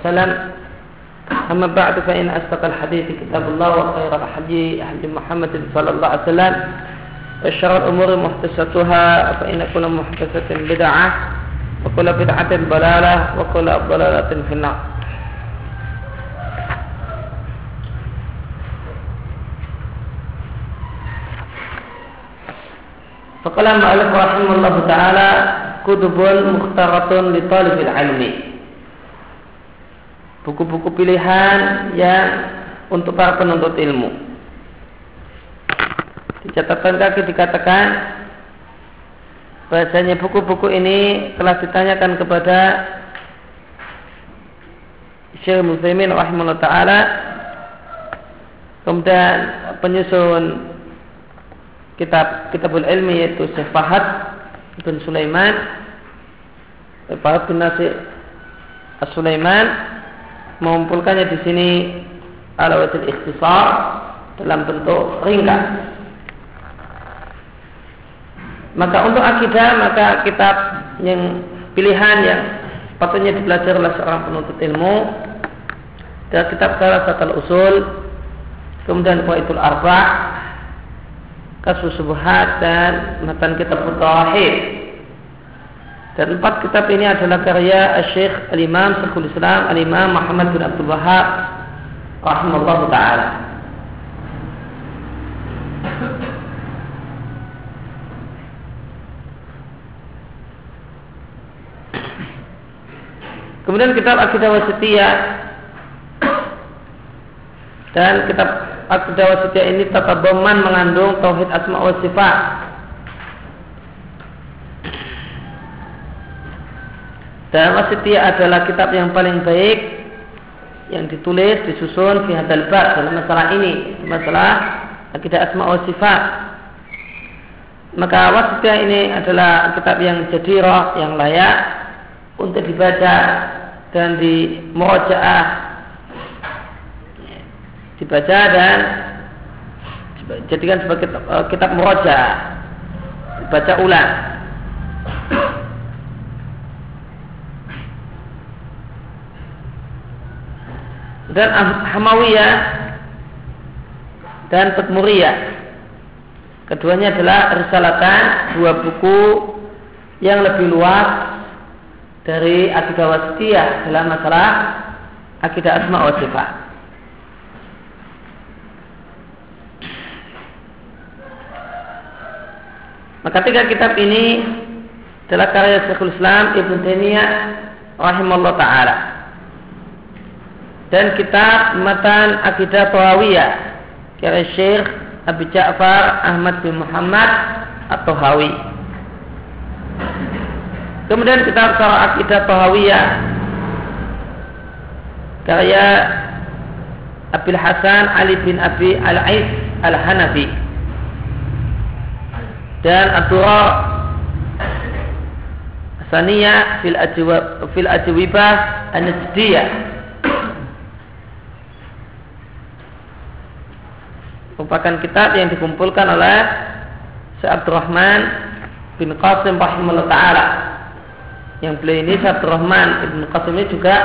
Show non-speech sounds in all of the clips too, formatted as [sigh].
وسلم. أما بعد فإن أصدق الحديث كتاب الله وخير الحديث حديث محمد صلى الله عليه وسلم. وشر الأمور محدثاتها فإن كل محدثة بدعة وكل بدعة ضلالة وكل ضلالة في النار. Faqala ma'alif rahimahullah ta'ala kutubun mukhtaratun li talibil ilmi. Buku-buku pilihan yang untuk para penuntut ilmu. Di catatan kaki dikatakan bahasanya buku-buku ini telah ditanyakan kepada Syekh Muslimin rahimahullah ta'ala kemudian penyusun kitab kitabul ilmi yaitu Syekh Fahad bin Sulaiman Fahad bin Nasir Sulaiman mengumpulkannya di sini ala wajib ikhtisar dalam bentuk ringkas maka untuk akidah maka kitab yang pilihan yang patutnya dipelajari oleh seorang penuntut ilmu dan kitab Salah Usul kemudian Qaidul Arba' kasus subhat dan matan kitab tauhid. Dan empat kitab ini adalah karya Syekh Al-Imam Syekhul Islam Al-Imam Muhammad bin Abdul Wahab rahimahullah taala. Kemudian kitab Akidah Wasitiyah dan kitab Akidah wasitiyah ini tatabaman mengandung tauhid asma wa sifat. Dan wasitiyah adalah kitab yang paling baik yang ditulis disusun fi hadal bab dalam masalah ini, masalah akidah asma wa sifat. Maka wasitiyah ini adalah kitab yang jadirah, yang layak untuk dibaca dan di murojaah dibaca dan jadikan sebagai eh, kitab muroja dibaca ulang dan Hamawiyah dan Tekmuriyah keduanya adalah risalatan dua buku yang lebih luas dari akidah wasitiyah dalam masalah akidah asma wa sifat Maka tiga kitab ini adalah karya Syekhul Islam Ibn Taimiyah rahimahullah taala. Dan kitab Matan Akidah Tawawiyah. Karya Syekh Abi Ja'far Ahmad bin Muhammad atau Hawi. Kemudian kitab Sarah Akidah Tawawiyah. Karya Abil Hasan Ali bin Abi Al-Ais Al-Hanafi. Dan Abdurra Saniyah fil ajwab fil ajwibah an-najdiyah merupakan kitab yang dikumpulkan oleh Syekh Abdurrahman bin Qasim rahimahullah taala. Yang beliau ini Syekh Abdurrahman bin Qasim ini juga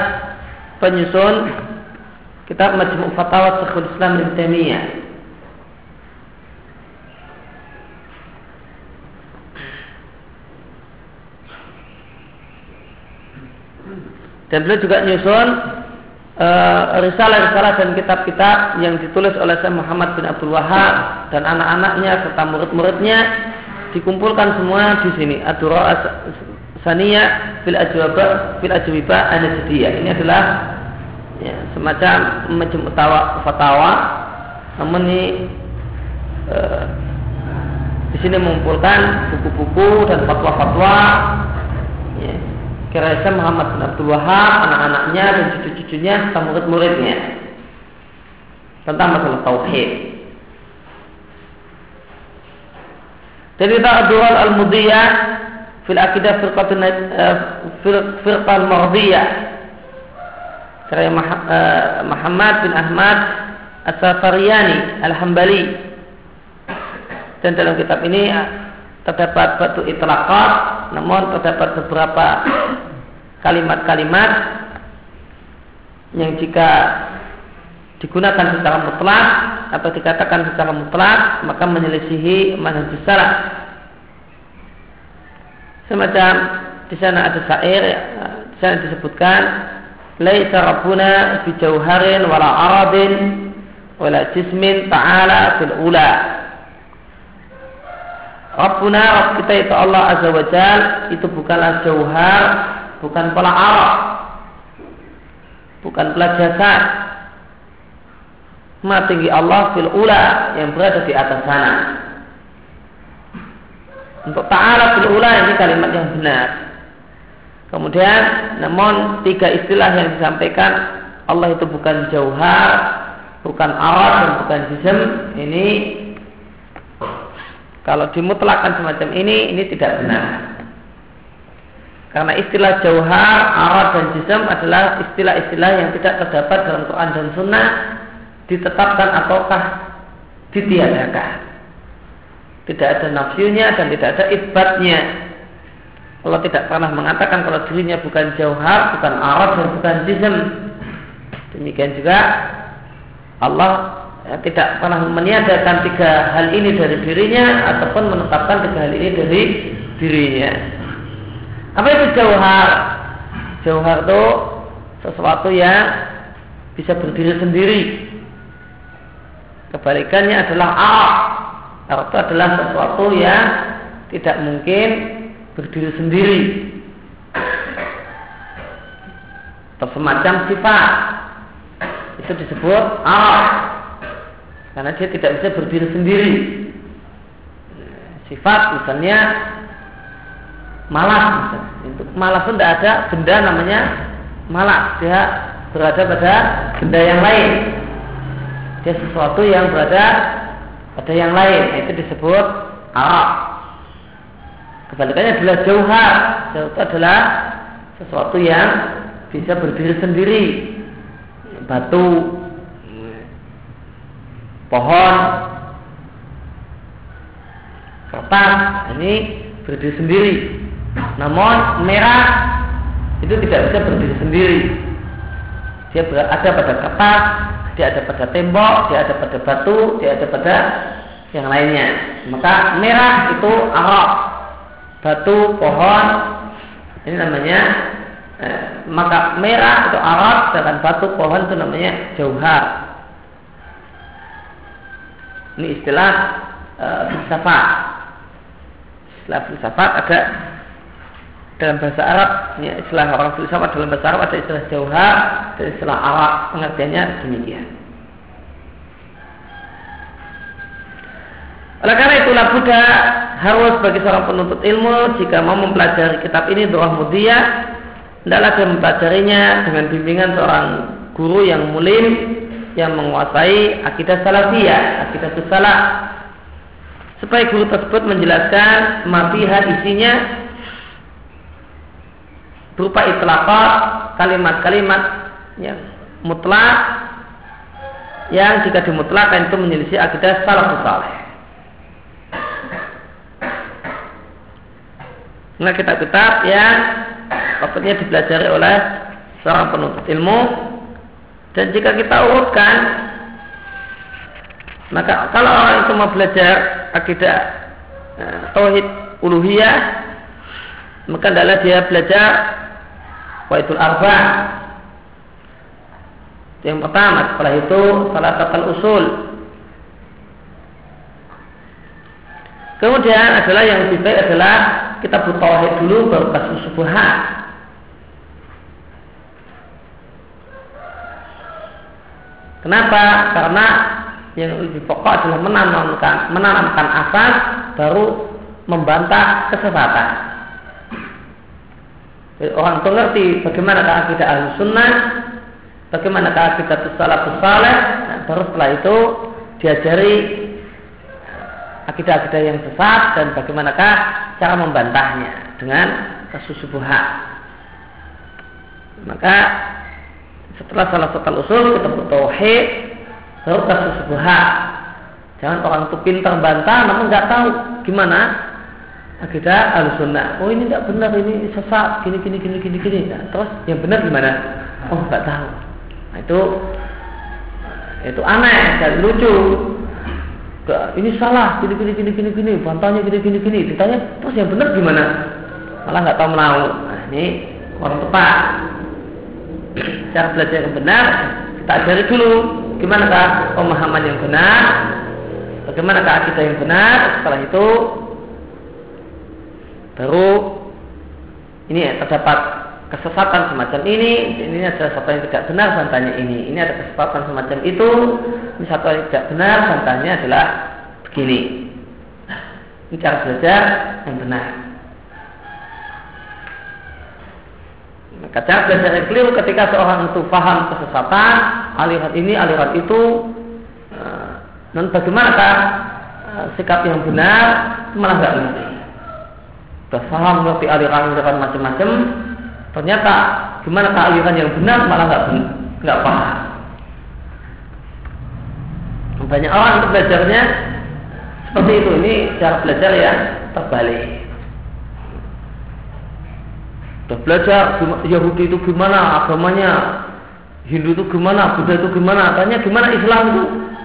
penyusun kitab Majmu' Fatawa Syekhul Islam Ibnu Taimiyah. Dan beliau juga nyusun uh, risalah-risalah dan kitab-kitab yang ditulis oleh Syekh Muhammad bin Abdul Wahab dan anak-anaknya serta murid-muridnya dikumpulkan semua di sini. Adura Sania fil ajwaba fil ajwiba Ini adalah ya, semacam macam fatwa namun ini uh, di sini mengumpulkan buku-buku dan fatwa-fatwa ya, kira Muhammad bin Abdul Wahab, anak-anaknya dan cucu-cucunya serta murid-muridnya. Tentang masalah tauhid. Dari Ta'adural Al-Mudiyah fil akidah firqatun uh, firqal mardiyah karya eh, Muhammad bin Ahmad As-Safariyani Al-Hambali. Dan dalam kitab ini terdapat batu itlaqat namun terdapat beberapa kalimat-kalimat yang jika digunakan secara mutlak atau dikatakan secara mutlak maka menyelisihi manhaj salaf. Semacam di sana ada syair di sana disebutkan laisa rabbuna bi jauharin wala aradin wala jismin ta'ala fil ula Rabbuna Rabb kita itu Allah Azza wa Jal itu bukanlah jauhar bukan pola arah bukan pula jasad Ma tinggi Allah fil ula yang berada di atas sana. Untuk ta'ala fil ula ini kalimat yang benar. Kemudian namun tiga istilah yang disampaikan Allah itu bukan jauhar, bukan arat dan bukan jism. Ini kalau dimutlakan semacam ini, ini tidak benar. Karena istilah jauhar, arat dan jism adalah istilah-istilah yang tidak terdapat dalam Quran dan Sunnah ditetapkan ataukah ditiadakan. Tidak ada nafsunya dan tidak ada ibadnya. Allah tidak pernah mengatakan kalau dirinya bukan jauhar, bukan arad dan bukan jism. Demikian juga Allah ya, tidak pernah meniadakan tiga hal ini dari dirinya ataupun menetapkan tiga hal ini dari dirinya. Apa itu jauhar? Jauhar itu sesuatu yang bisa berdiri sendiri Kebalikannya adalah ar. Ar itu adalah sesuatu yang tidak mungkin berdiri sendiri. Atau semacam sifat. Itu disebut ar. Karena dia tidak bisa berdiri sendiri. Sifat misalnya malas. Untuk malas pun tidak ada benda namanya malas. Dia berada pada benda yang lain dia sesuatu yang berada pada yang lain itu disebut arab kebalikannya adalah jauhar jauh itu adalah sesuatu yang bisa berdiri sendiri batu pohon kertas ini berdiri sendiri namun merah itu tidak bisa berdiri sendiri dia berada pada kertas dia ada pada tembok, dia ada pada batu, dia ada pada yang lainnya. Maka merah itu arok, batu, pohon, ini namanya eh, maka merah itu arok, sedangkan batu, pohon itu namanya jauhar. Ini istilah eh, filsafat. Istilah filsafat ada dalam bahasa Arab ya, istilah orang filsafat dalam bahasa Arab ada istilah jauhar dan istilah Arab pengertiannya demikian. Oleh karena itulah Buddha harus bagi seorang penuntut ilmu jika mau mempelajari kitab ini doa mudia hendaklah dia mempelajarinya dengan bimbingan seorang guru yang mulim yang menguasai akidah salafiyah, akidah salah supaya guru tersebut menjelaskan mafiha isinya berupa itlaqat kalimat-kalimat yang mutlak yang jika dimutlakan itu menyelisih akidah salafus saleh. Nah kitab-kitab yang maksudnya dipelajari oleh seorang penuntut ilmu dan jika kita urutkan maka kalau orang itu belajar akidah eh, tauhid uluhiyah maka adalah dia belajar Waitul Arba. Yang pertama setelah itu salah satu usul. Kemudian adalah yang lebih baik adalah kita bertauhid dulu baru kasih subuhat kenapa karena yang lebih pokok adalah menanamkan menanamkan asas baru membantah kesesatan orang itu ngerti bagaimana akidah ahli sunnah, bagaimana akidah salafus saleh, nah, baru setelah itu diajari akidah-akidah yang sesat dan bagaimanakah cara membantahnya dengan kasus subuhat. Maka setelah salah satu usul kita bertauhid baru kasus subuhat. Jangan orang itu pintar bantah namun nggak tahu gimana akidah al-sunnah. Oh ini tidak benar, ini sesat, gini gini gini gini gini. Nah, terus yang benar gimana? Oh nggak tahu. Nah, itu itu aneh dan lucu. Ini salah, gini gini gini gini gini, bantahnya gini gini gini. Ditanya terus yang benar gimana? Malah nggak tahu menahu. Nah, ini orang tepat. Cara belajar yang benar kita ajari dulu gimana kah pemahaman yang benar, bagaimana kah akidah yang benar. Setelah itu baru ini ya, terdapat kesesatan semacam ini, ini ada satu yang tidak benar santanya ini, ini ada kesesatan semacam itu, ini satu yang tidak benar santanya adalah begini. Ini cara belajar yang benar. Maka belajar yang keliru ketika seorang itu paham kesesatan, aliran ini, aliran itu, eh, dan bagaimanakah eh, sikap yang benar, malah nggak ngerti sudah paham mengerti aliran-aliran macam-macam, ternyata gimana aliran yang benar malah nggak nggak paham. Banyak orang untuk belajarnya seperti itu. Ini cara belajar yang terbalik. Sudah belajar Yahudi itu gimana agamanya, Hindu itu gimana, Buddha itu gimana, tanya gimana Islam itu.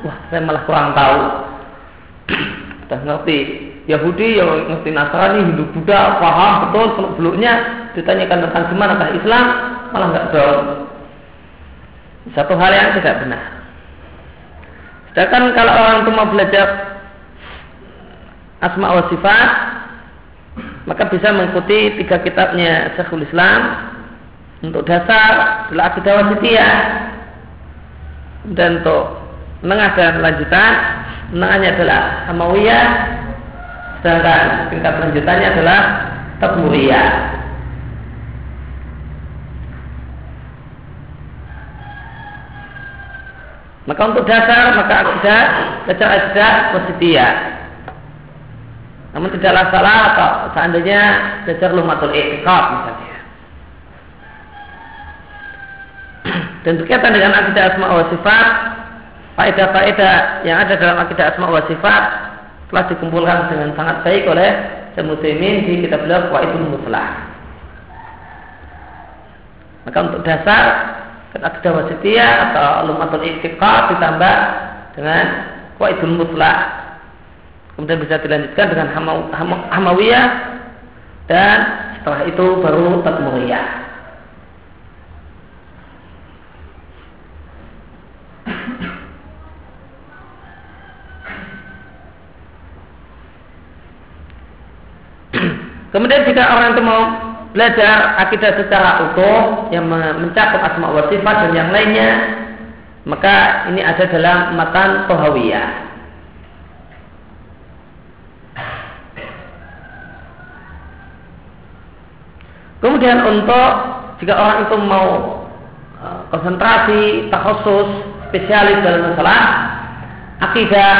Wah, saya malah kurang tahu. [clears throat] Sudah ngerti Yahudi yang ngerti Nasrani, Hindu Buddha, paham betul seluk beluknya ditanyakan tentang gimana kah Islam malah nggak tahu. Satu hal yang tidak benar. Sedangkan kalau orang itu mau belajar asma wa sifat, maka bisa mengikuti tiga kitabnya Syekhul Islam. Untuk dasar adalah akidah wasitiyah dan untuk menengah dan lanjutan menengahnya adalah Hamawiyah. Sedangkan tingkat lanjutannya adalah Tadmuriyah Maka untuk dasar maka akidah baca akidah wasitiyah. Namun tidaklah salah atau seandainya belajar lumatul i'tiqad misalnya. [clears throat] Dan berkaitan dengan akidah asma wa sifat, faedah-faedah yang ada dalam akidah asma wa sifat telah dikumpulkan dengan sangat baik oleh Semuslimin di kitab beliau Qaidul Muslah. Maka untuk dasar akidah wasitiyah atau lumatul istiqah ditambah dengan Qaidul Muslah. Kemudian bisa dilanjutkan dengan Hamawiyah dan setelah itu baru Tatmuriyah. Kemudian jika orang itu mau belajar akidah secara utuh yang mencakup asma wa sifat dan yang lainnya, maka ini ada dalam matan Tohawiyah. Kemudian untuk jika orang itu mau e, konsentrasi, takhusus, spesialis dalam masalah akidah,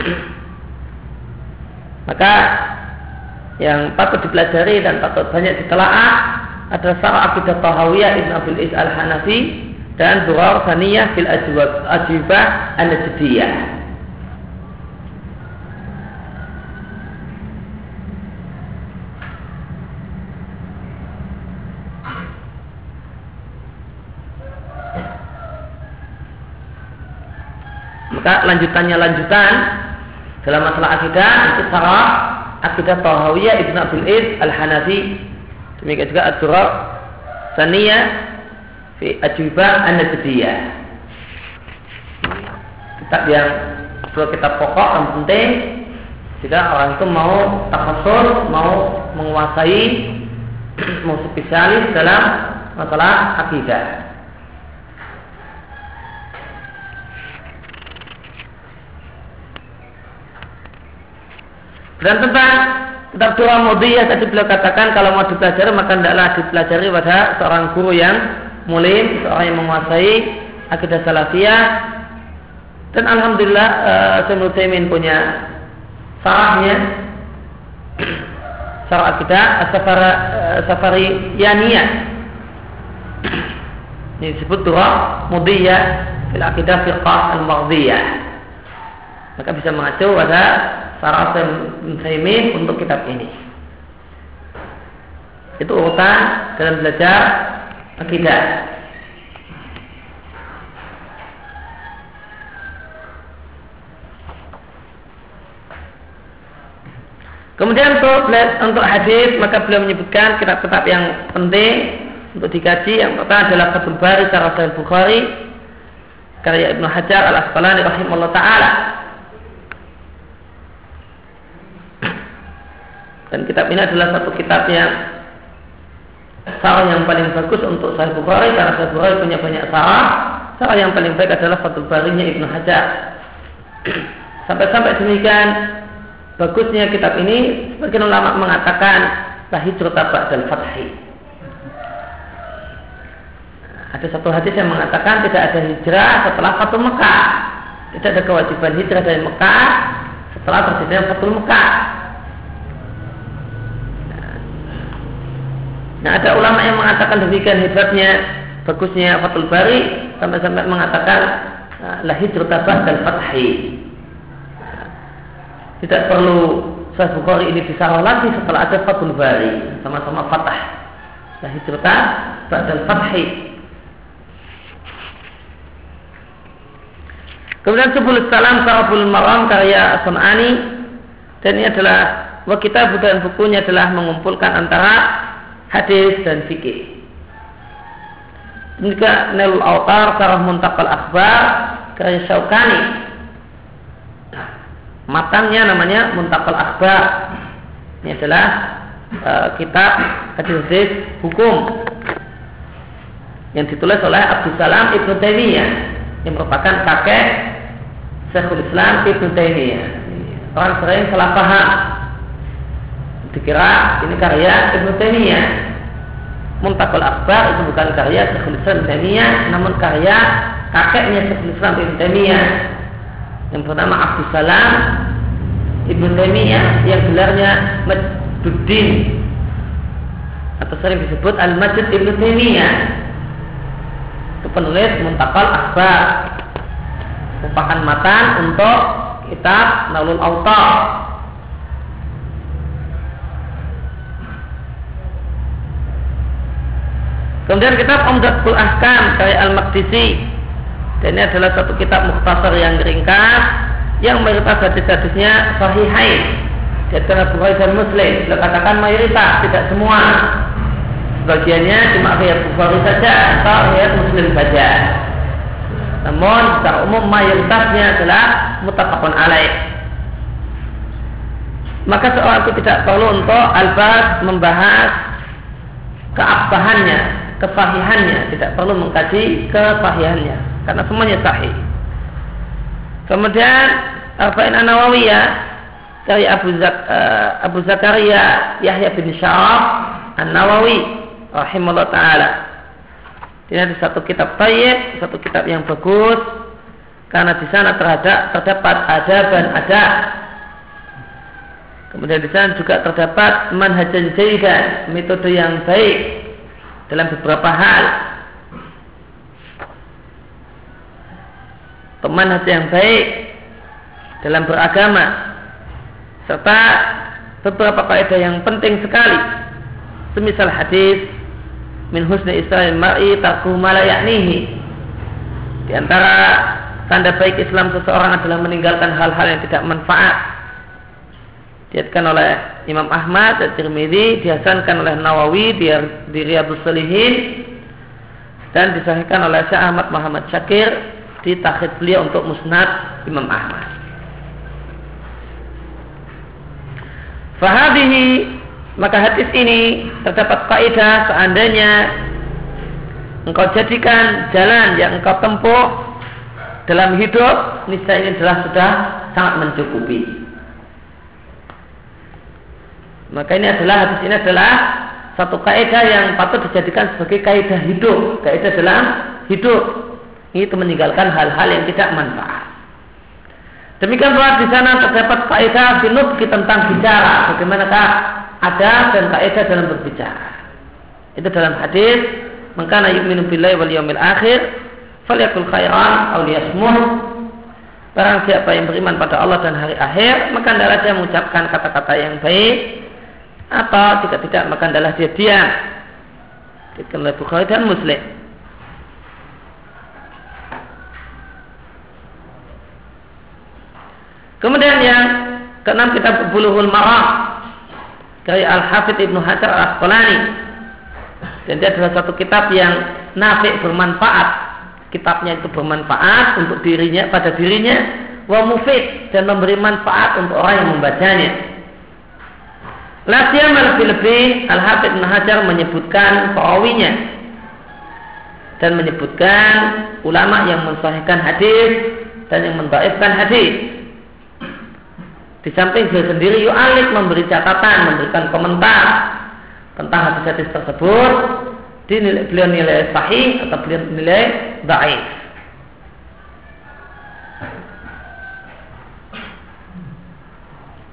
[clears throat] maka yang patut dipelajari dan patut banyak ditelaah adalah Sarah Akidah Tahawiyah Ibn Abil Is Al-Hanafi dan Durar Saniyah fil Ajibah An-Najdiyah. Maka lanjutannya lanjutan dalam masalah akidah itu Sarah akidah Tahawiyah Ibn Abdul Iz Al-Hanafi. Demikian juga Ad-Durar Saniyah fi Ajwibah An-Najdiyah kitab yang perlu kita pokok yang penting jika orang itu mau takhasus mau menguasai mau spesialis dalam masalah akidah Dan tentang kitab surah mudiyah tadi beliau katakan kalau mau dipelajari maka tidaklah dipelajari pada seorang guru yang mulim, seorang yang menguasai akidah salafiyah. Dan alhamdulillah uh, Syaikhul punya sarahnya [clears throat] sarah akidah safari uh, safari yaniyah. [clears throat] Ini disebut surah mudiyah fil akidah fiqh al-maghdiyah. Maka bisa mengacu pada Sarah bin untuk kitab ini. Itu urutan dalam belajar akidah. Kemudian untuk untuk hadis maka beliau menyebutkan kitab-kitab yang penting untuk dikaji yang pertama adalah Fathul Bari Syarah Bukhari karya Ibnu Hajar Al Asqalani rahimahullah taala. Dan kitab ini adalah satu kitab yang sarah yang paling bagus untuk Sahih Bukhari karena Sahih Bukhari punya banyak sarah. Sarah yang paling baik adalah Fathul Barinya Ibnu Hajar. [clears throat] Sampai-sampai demikian bagusnya kitab ini sebagian ulama mengatakan la hijrah dan fathi. Ada satu hadis yang mengatakan tidak ada hijrah setelah Fatul Mekah. Tidak ada kewajiban hijrah dari Mekah setelah terjadinya Fatul Mekah. Nah ada ulama yang mengatakan demikian hebatnya bagusnya Fatul Bari sampai-sampai mengatakan la hijrah dan fathi. Tidak perlu Sahih Bukhari ini disarah lagi setelah ada Fathul Bari sama-sama Fatah. Nah hijrata Ba'dal Fathi. Kemudian Subul Salam Sarabul Maram karya Sunani dan ini adalah wa kita dan bukunya adalah mengumpulkan antara hadis dan fikih. Juga Nel Autar Sarah Muntakal Akbar karya Syaukani Matangnya namanya Muntakal Akhbar. Ini adalah uh, kitab hadis hukum yang ditulis oleh Abdul Salam Ibnu Taimiyah yang merupakan kakek Syekhul Islam Ibnu Taimiyah. Orang sering salah paham dikira ini karya Ibnu Taimiyah. Muntakal Akbar itu bukan karya Syekhul Islam Taimiyah, namun karya kakeknya Syekhul Islam Ibnu Taimiyah. Yang bernama Abdul Salam Ibnu Taimiyah yang gelarnya Majduddin atau sering disebut Al-Majid Ibnu Taimiyah. Itu penulis Muntakal Akbar. Merupakan matan untuk kitab Naulul Autar Kemudian kitab Umdatul Ahkam kayak Al-Maqdisi dan ini adalah satu kitab mukhtasar yang ringkas yang mayoritas hadis-hadisnya sahihain di antara Bukhari dan Muslim. Katakan mayoritas, tidak semua. Sebagiannya cuma riwayat Bukhari saja atau riwayat Muslim saja. Namun secara umum mayoritasnya adalah mutafakun alaih. Maka seorang itu tidak perlu untuk albas membahas keabsahannya, kesahihannya, tidak perlu mengkaji kesahihannya karena semuanya sahih. Kemudian Arba'in An-Nawawiyah dari Abu, Zak, uh, Abu Zakaria Yahya bin Syaraf An-Nawawi rahimahullah taala. Ini ada satu kitab tayyib, satu kitab yang bagus karena di sana terhadap terdapat adab dan adab. Kemudian di sana juga terdapat manhajan jaidan, metode yang baik dalam beberapa hal. Teman hati yang baik dalam beragama serta beberapa kaidah yang penting sekali. Semisal hadis min husni islamil mar'i tarkuhu ma di antara tanda baik Islam seseorang adalah meninggalkan hal-hal yang tidak manfaat diatkan oleh Imam Ahmad dan Tirmidzi dihasankan oleh Nawawi di, di Riyadhus dan disahihkan oleh Syekh Ahmad Muhammad Syakir di takhid beliau untuk musnad Imam Ahmad. Fahadihi maka hadis ini terdapat kaidah seandainya engkau jadikan jalan yang engkau tempuh dalam hidup niscaya ini adalah sudah sangat mencukupi. Maka ini adalah hadis ini adalah satu kaidah yang patut dijadikan sebagai kaidah hidup, kaidah dalam hidup itu meninggalkan hal-hal yang tidak manfaat. Demikian pula di sana terdapat kaidah binubki tentang bicara, bagaimanakah ada dan kaidah dalam berbicara. Itu dalam hadis, "Mengkana yu'minu billahi wal yawmil akhir, falyakul khairan aw liyasmuh." Barang siapa yang beriman pada Allah dan hari akhir, maka adalah dia mengucapkan kata-kata yang baik, atau jika tidak, maka adalah dia diam. Dikatakan Bukhari dan Muslim. Kemudian yang keenam kita Bulughul Maram dari Al Hafidh Ibnu Hajar Al Asqalani. Dan dia adalah satu kitab yang nafik bermanfaat kitabnya itu bermanfaat untuk dirinya pada dirinya wa mufid dan memberi manfaat untuk orang yang membacanya. Lasiam lebih-lebih Al-Hafidh Ibn Hajar menyebutkan perawinya dan menyebutkan ulama yang mensahihkan hadis dan yang mendaifkan hadis. Di samping beliau sendiri yu'alik memberi catatan, memberikan komentar tentang hadis-hadis tersebut dinilai, beliau nilai sahih atau beliau nilai baik.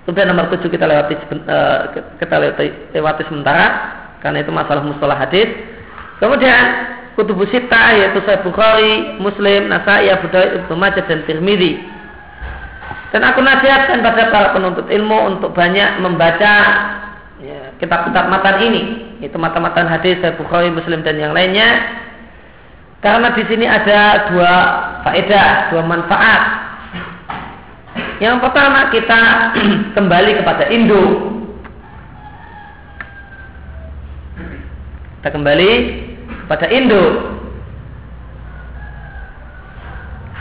Kemudian nomor tujuh kita lewati uh, kita lewati, lewati sementara karena itu masalah mustalah hadis. Kemudian kutubu sita yaitu Sahih Bukhari, Muslim, Nasai, Abu Dawud, Ibnu Majah dan Tirmidzi. Dan aku nasihatkan pada para penuntut ilmu untuk banyak membaca ya, kitab-kitab matan ini itu mata-mata hadis dari Bukhari, Muslim dan yang lainnya. Karena di sini ada dua faedah, dua manfaat. Yang pertama kita [clears throat] kembali kepada induk. Kita kembali kepada induk.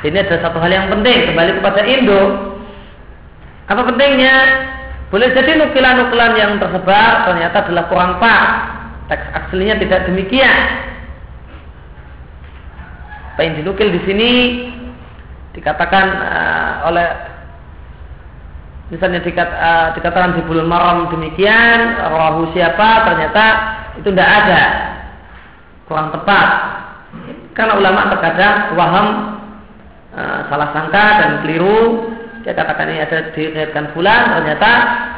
Ini ada satu hal yang penting kembali kepada induk. Apa pentingnya? Boleh jadi nukilan-nukilan yang tersebar ternyata adalah kurang pas. Teks aslinya tidak demikian. Apa yang dinukil di sini dikatakan uh, oleh misalnya dikat, uh, dikatakan di bulan maram demikian, rahu siapa ternyata itu tidak ada, kurang tepat. Karena ulama terkadang waham uh, salah sangka dan keliru dia katakan ini ada diriatkan bulan, ternyata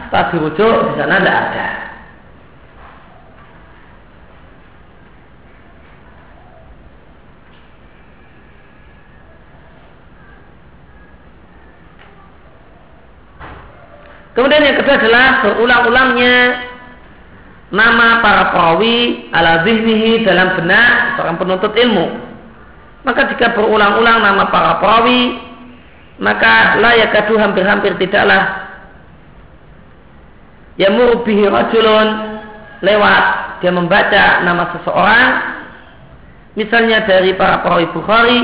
setelah dirujuk di sana tidak ada. Kemudian yang kedua adalah berulang-ulangnya nama para perawi ala zihnihi dalam benak seorang penuntut ilmu. Maka jika berulang-ulang nama para perawi maka layak kadu hampir-hampir tidaklah yamur bihi rajulun lewat dia membaca nama seseorang misalnya dari para perawi Bukhari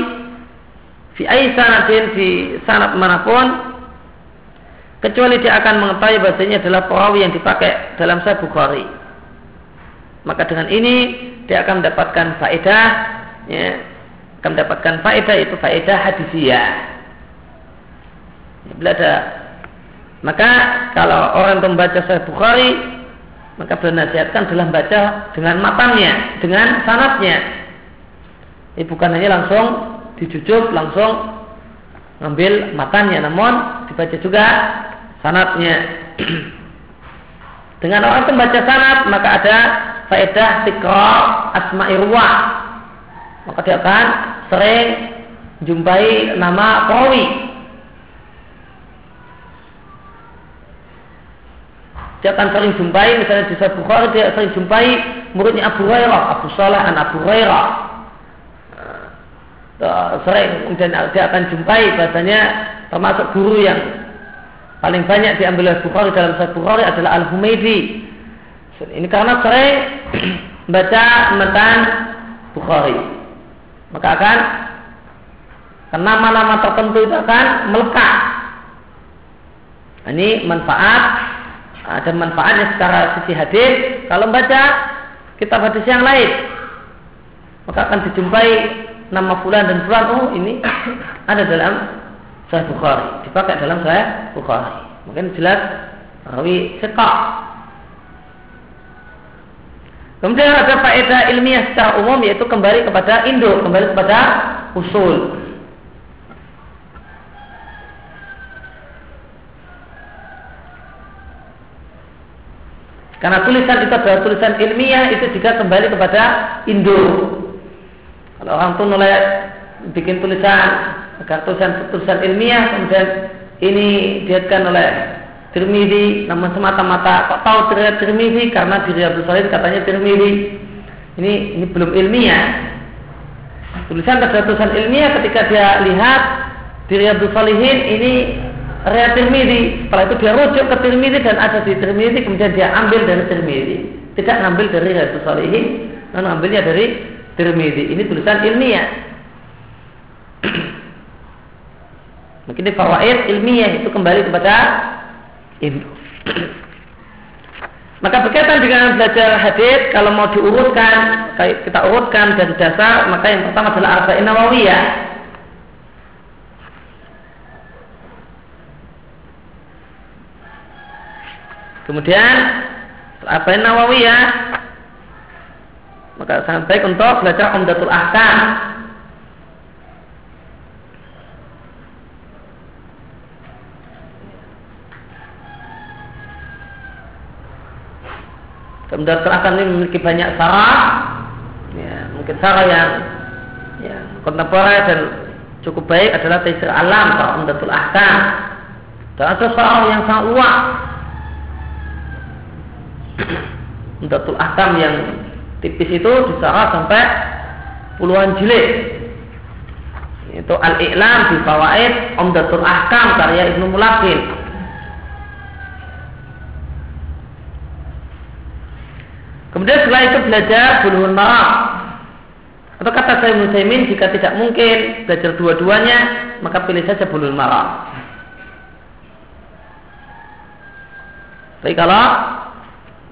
fi sanatin di sanat mana pun kecuali dia akan mengetahui bahasanya adalah perawi yang dipakai dalam sahih Bukhari. Maka dengan ini dia akan mendapatkan faedah ya, akan mendapatkan faedah itu faedah hadisiyah. Bila ada maka kalau orang itu membaca Sahih Bukhari maka bernasihatkan adalah membaca dengan matanya, dengan sanatnya. Ini bukan hanya langsung dijujuk, langsung ngambil matanya, namun dibaca juga sanatnya. [clears throat] dengan orang itu membaca sanat maka ada faedah tikra asma'i ruwah. Maka dia akan sering jumpai nama perawi Dia akan sering jumpai, misalnya di Sahih Bukhari dia sering jumpai muridnya Abu Hurairah, Abu Saleh an Abu Hurairah. Uh, sering dan dia akan jumpai bahasanya termasuk guru yang paling banyak diambil oleh Bukhari dalam Sahih Bukhari adalah Al Humaydi. Ini karena sering [clears throat] baca metan Bukhari, maka akan nama-nama tertentu itu akan melekat. Ini manfaat ada manfaatnya secara sisi hadis kalau membaca kitab hadis yang lain maka akan dijumpai nama fulan dan fulan oh ini ada dalam Sahih Bukhari. Dipakai dalam Sahih Bukhari. Mungkin jelas rawi sekak kemudian ada faedah ilmiah secara umum yaitu kembali kepada induk kembali kepada usul. Karena tulisan itu adalah tulisan ilmiah itu juga kembali kepada Indo. Kalau orang tuh nulis bikin tulisan agar tulisan-tulisan ilmiah kemudian ini diatkan oleh Tirmidzi namun semata-mata kok tahu Tirmidzi? Karena di Riyadhus Shalihin katanya Tirmidzi. Ini ini belum ilmiah. Tulisan tulisan ilmiah ketika dia lihat di Riyadhus Shalihin ini Riyad Tirmidzi. Setelah itu dia rujuk ke Tirmidzi dan ada di Tirmidzi kemudian dia ambil dari Tirmidzi. Tidak ngambil dari Riyadhus Shalihin namun ambilnya dari Tirmidzi. Ini tulisan ilmiah Ini fawaid ilmiah itu kembali kepada Indo. [clears throat] Maka berkaitan dengan belajar hadis kalau mau diurutkan kita urutkan dari dasar maka yang pertama adalah arba'in nawawiyah Kemudian arba'in nawawiyah maka sangat baik untuk belajar Umdatul Ahkam Kemudian terahkan ini memiliki banyak sarah, ya, mungkin sarah yang ya, kontemporer dan cukup baik adalah Taisir Alam atau Umdatul Ahkam. Dan ada sarah yang sangat luas. [clears throat] Umdatul Ahkam yang tipis itu disarah sampai puluhan jilid. Itu Al-I'lam di Fawaid Umdatul Ahkam karya Ibnu Mulakin. Kemudian setelah itu belajar bulughul maram. Atau kata saya Musaimin jika tidak mungkin belajar dua-duanya maka pilih saja bulughul maram. Tapi kalau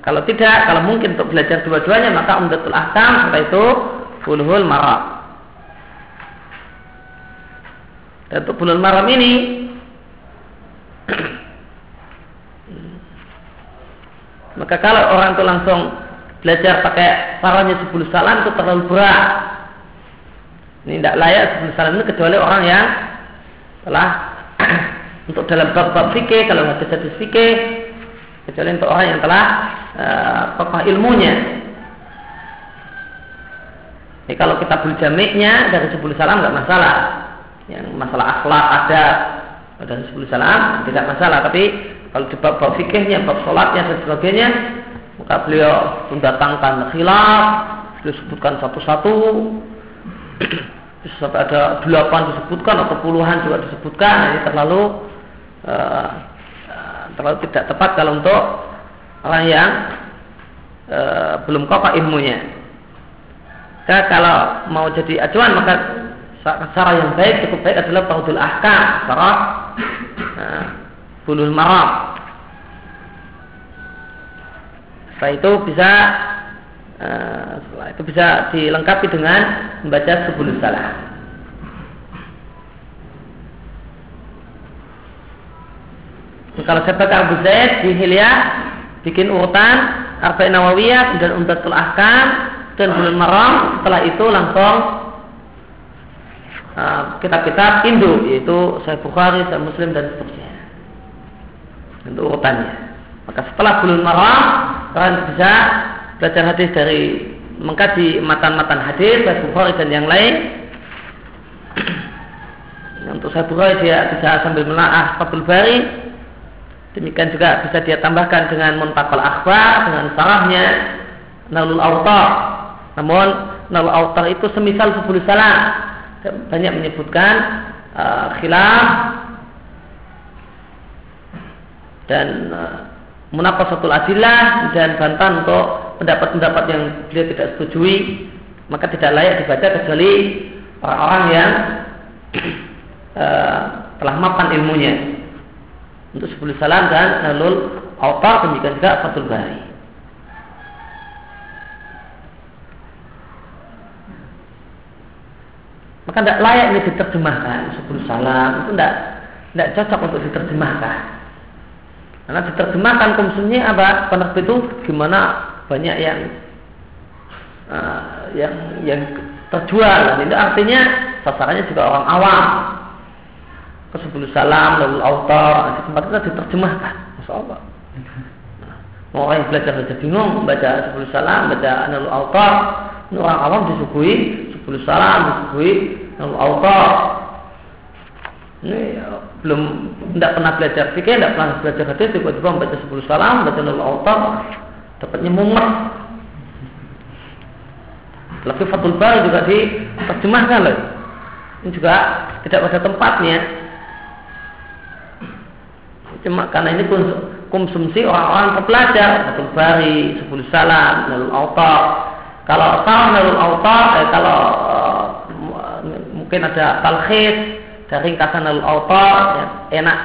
kalau tidak, kalau mungkin untuk belajar dua-duanya maka umdatul ahkam setelah itu bulughul maram. Dan untuk bulughul maram ini [clears throat] maka kalau orang itu langsung belajar pakai parahnya sepuluh salam itu terlalu berat. Ini tidak layak sepuluh salam itu kecuali orang yang telah [clears throat] untuk dalam bab-bab fikih kalau hadis hadis fikih kecuali untuk orang yang telah uh, ilmunya. Ini kalau kita berjamiknya dari sepuluh salam nggak masalah. Yang masalah akhlak ada dari sepuluh salam tidak masalah. Tapi kalau di bab-bab fikihnya, bab sholatnya dan sebagainya maka beliau mendatangkan khilaf, beliau sebutkan satu-satu. Sampai ada delapan disebutkan atau puluhan juga disebutkan. Ini terlalu uh, terlalu tidak tepat kalau untuk orang yang uh, belum kokoh ilmunya. Maka kalau mau jadi acuan maka cara yang baik cukup baik adalah taudul ahkam, cara uh, bulul maram setelah itu bisa uh, setelah itu bisa dilengkapi dengan membaca sebelum salah. Kalau saya baca Abu Zaid di Hilyah bikin urutan Arba'in Nawawiyah dan Umdatul Ahkam dan Bulan Maram setelah itu langsung uh, kitab-kitab uh, yaitu Sahih Bukhari, Sahih Muslim dan seterusnya. Untuk urutannya. Maka setelah Bulan Maram kalian bisa belajar hadis dari mengkaji matan-matan hadis dari dan yang lain. Untuk saya Bukhari dia bisa sambil menaah Fathul Bari. Demikian juga bisa dia tambahkan dengan Muntakal Akhbar dengan sarahnya Nalul Autar namun Nalul Autar itu semisal 10 salah banyak menyebutkan uh, khilaf dan uh, satu adillah dan bantahan untuk pendapat-pendapat yang beliau tidak setujui maka tidak layak dibaca kecuali orang-orang yang uh, [clears throat] telah mapan ilmunya. Untuk sepuluh salam dan nalul autar demikian juga Fathul Bari. Maka tidak layak ini diterjemahkan sepuluh salam. Itu tidak tidak cocok untuk diterjemahkan karena diterjemahkan konsumsi apa? Penerbit itu gimana banyak yang uh, yang yang terjual. Dan itu artinya sasarannya juga orang awam. Ke sebelum salam, lalu autor, di tempat kita diterjemahkan. Masya Allah. Nah, orang yang belajar baca bingung, baca sebelum salam, baca nalul autor, ini orang awam disuguhi sebelum salam, disuguhi nalul autor. ini belum tidak pernah belajar fikih, tidak pernah belajar hadis, tiba-tiba membaca sepuluh salam, baca nol autor, dapatnya mumet. Lagi Fatul Bari juga diterjemahkan loh. Ini juga tidak pada tempatnya. Cuma karena ini konsumsi orang-orang terpelajar Fatul Bari, sepuluh salam, nol autor. Kalau salam nol autor, eh, kalau uh, mungkin ada talkhis, dari ringkasan al-autor ya, enak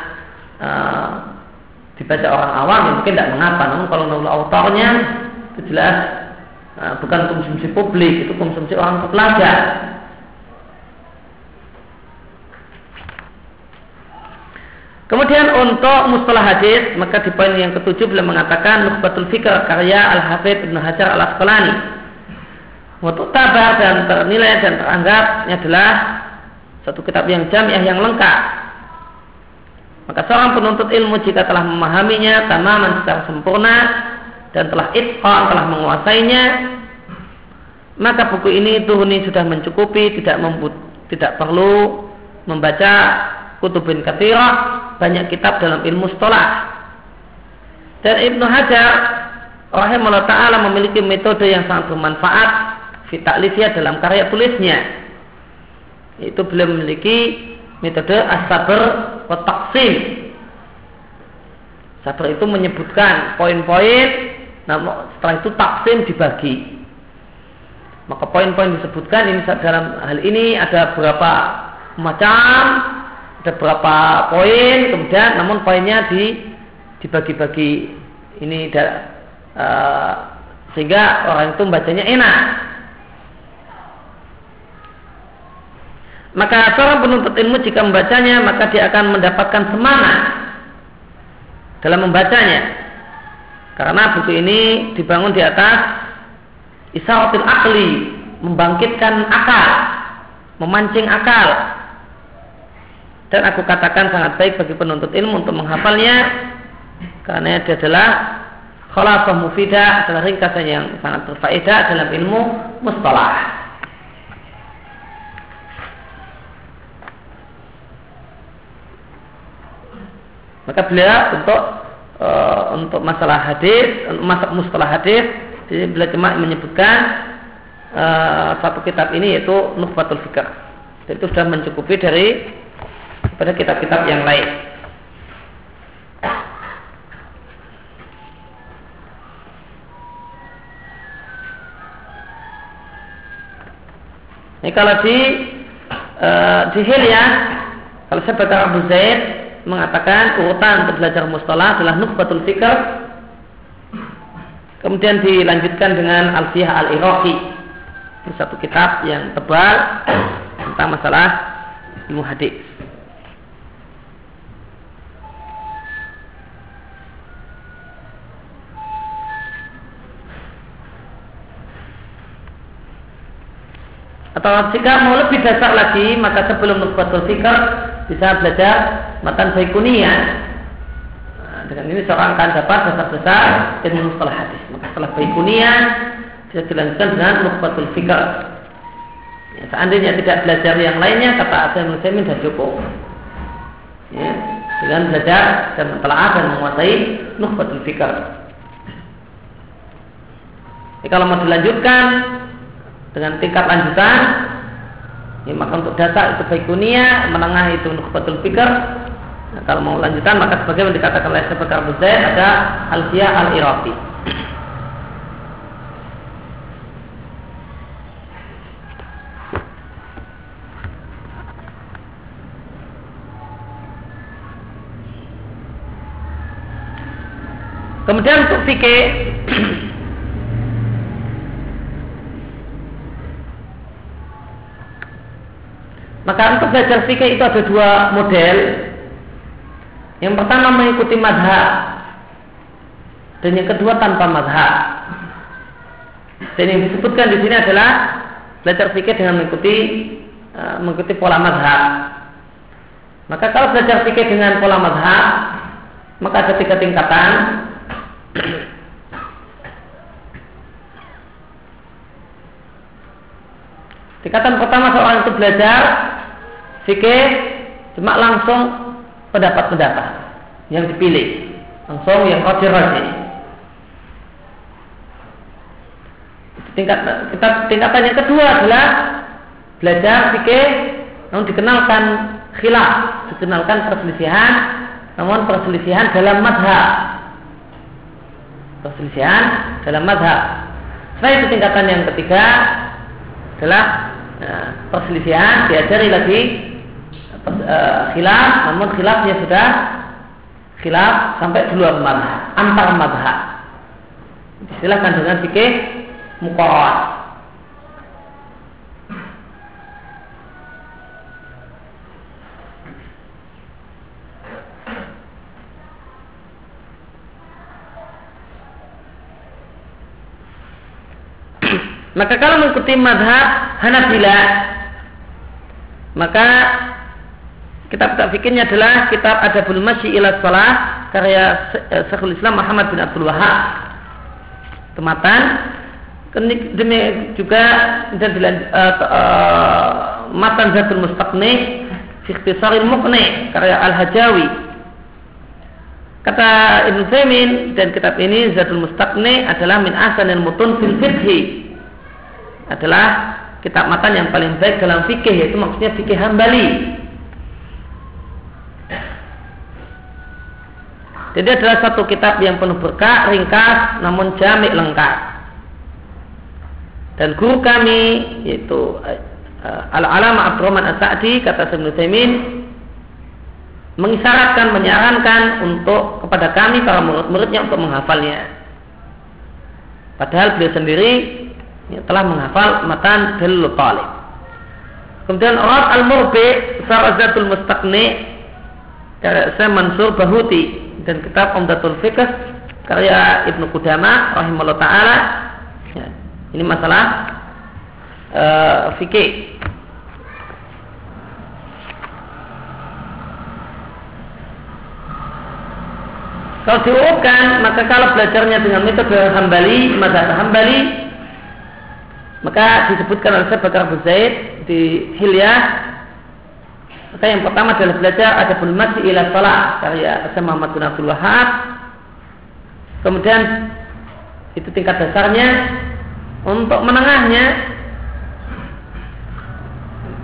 uh, dibaca orang awam ya mungkin tidak mengapa namun kalau nol autornya itu jelas uh, bukan konsumsi publik itu konsumsi orang pelajar Kemudian untuk mustalah hadis maka di poin yang ketujuh beliau mengatakan Nukhbatul Fikr karya Al Hafidh Ibnu Hajar Al Asqalani. Untuk tabar dan ternilai dan teranggapnya adalah satu kitab yang jamiah yang lengkap. Maka seorang penuntut ilmu jika telah memahaminya tanaman secara sempurna dan telah itqan, telah menguasainya, maka buku ini tuhuni sudah mencukupi, tidak membut, tidak perlu membaca kutubin kathirah, banyak kitab dalam ilmu setelah. Dan Ibnu Hajar rahimahullah ta'ala memiliki metode yang sangat bermanfaat fitaklifiyah dalam karya tulisnya itu beliau memiliki metode as-sabr wa taqsim. Sabar itu menyebutkan poin-poin, namun setelah itu taksim dibagi. Maka poin-poin disebutkan ini dalam hal ini ada berapa macam, ada berapa poin, kemudian namun poinnya di dibagi-bagi ini uh, sehingga orang itu bacanya enak. Maka seorang penuntut ilmu jika membacanya maka dia akan mendapatkan semangat dalam membacanya. Karena buku ini dibangun di atas isaratil akli, membangkitkan akal, memancing akal. Dan aku katakan sangat baik bagi penuntut ilmu untuk menghafalnya karena dia adalah khalafah mufidah adalah ringkasan yang sangat berfaedah dalam ilmu mustalah. Maka beliau untuk uh, untuk masalah hadis, masalah mustalah hadis, beliau cuma menyebutkan uh, satu kitab ini yaitu Nukhbatul Fikr. Itu sudah mencukupi dari pada kitab-kitab yang lain. Ini kalau di uh, di Hilya, kalau saya baca Abu Zaid, mengatakan urutan untuk belajar mustalah adalah nukbatul fikr kemudian dilanjutkan dengan Alfiyah al-Iraqi satu kitab yang tebal tentang masalah ilmu hadis atau jika mau lebih dasar lagi maka sebelum nukbatul fikr bisa belajar matan baikunia nah, dengan ini seorang akan dapat besar-besar ilmu mustalah hadis. Maka setelah baikunia bisa dilanjutkan dengan nukbatul fikr ya, seandainya tidak belajar yang lainnya kata Asyid Muslimin dan cukup. Ya, dengan belajar dan mentelaah dan menguasai nukbatul fikr Jadi kalau mau dilanjutkan dengan tingkat lanjutan Ya, maka untuk dasar itu baik dunia, menengah itu nukhbatul fikr. Nah, kalau mau lanjutan maka sebagai yang dikatakan oleh Syekh ada Alfiyah al-Iraqi. Kemudian untuk fikih Maka untuk belajar fikih itu ada dua model. Yang pertama mengikuti madhab dan yang kedua tanpa madhab. Dan yang disebutkan di sini adalah belajar fikih dengan mengikuti uh, mengikuti pola madhab. Maka kalau belajar fikih dengan pola madhab, maka ada tiga tingkatan. Tingkatan pertama seorang itu belajar fikih cuma langsung pendapat-pendapat yang dipilih. Langsung yang rajin-rajin tingkat kita tingkatan yang kedua adalah belajar fikih namun dikenalkan khilaf dikenalkan perselisihan namun perselisihan dalam madhab. Perselisihan dalam madhab. Setelah itu tingkatan yang ketiga adalah nah, perselisihan diajari lagi uh, khilaf namun khilafnya sudah khilaf sampai keluar madhab antar madhab. Istilahkan dengan fikih muqarrar Maka kalau mengikuti madhab Hanabila maka kitab-kitab fikirnya adalah kitab Adabul Masyi ila Salah karya eh, Syekhul Islam Muhammad bin Abdul Wahab. Tematan demi juga dan uh, uh, matan Zatul Mustaqni fi ikhtisaril karya Al-Hajawi. Kata Ibn Zaimin dan kitab ini Zatul Mustaqni adalah min ahsanil mutun fil fiqhi adalah kitab matan yang paling baik dalam fikih yaitu maksudnya fikih hambali. Jadi adalah satu kitab yang penuh berkah, ringkas, namun jamik lengkap. Dan guru kami yaitu uh, Al-Alama Abdurrahman As-Sa'di kata Ibnu Taimin mengisyaratkan, menyarankan untuk kepada kami para murid-muridnya untuk menghafalnya. Padahal beliau sendiri ya, telah menghafal matan dalil talib. Kemudian Rad al-Murbi Sarazatul Mustaqni saya Mansur Bahuti dan kitab Umdatul Fiqh karya Ibnu Qudama rahimahullah taala. Ya, ini masalah uh, fikih. Kalau diurutkan, maka kalau belajarnya dengan metode Hambali, mazhab Hambali, maka disebutkan oleh Syekh Bakar Zaid di Hilyah maka yang pertama adalah belajar ada masih ila salat karya Syekh Muhammad bin Abdul Wahab. Kemudian itu tingkat dasarnya. Untuk menengahnya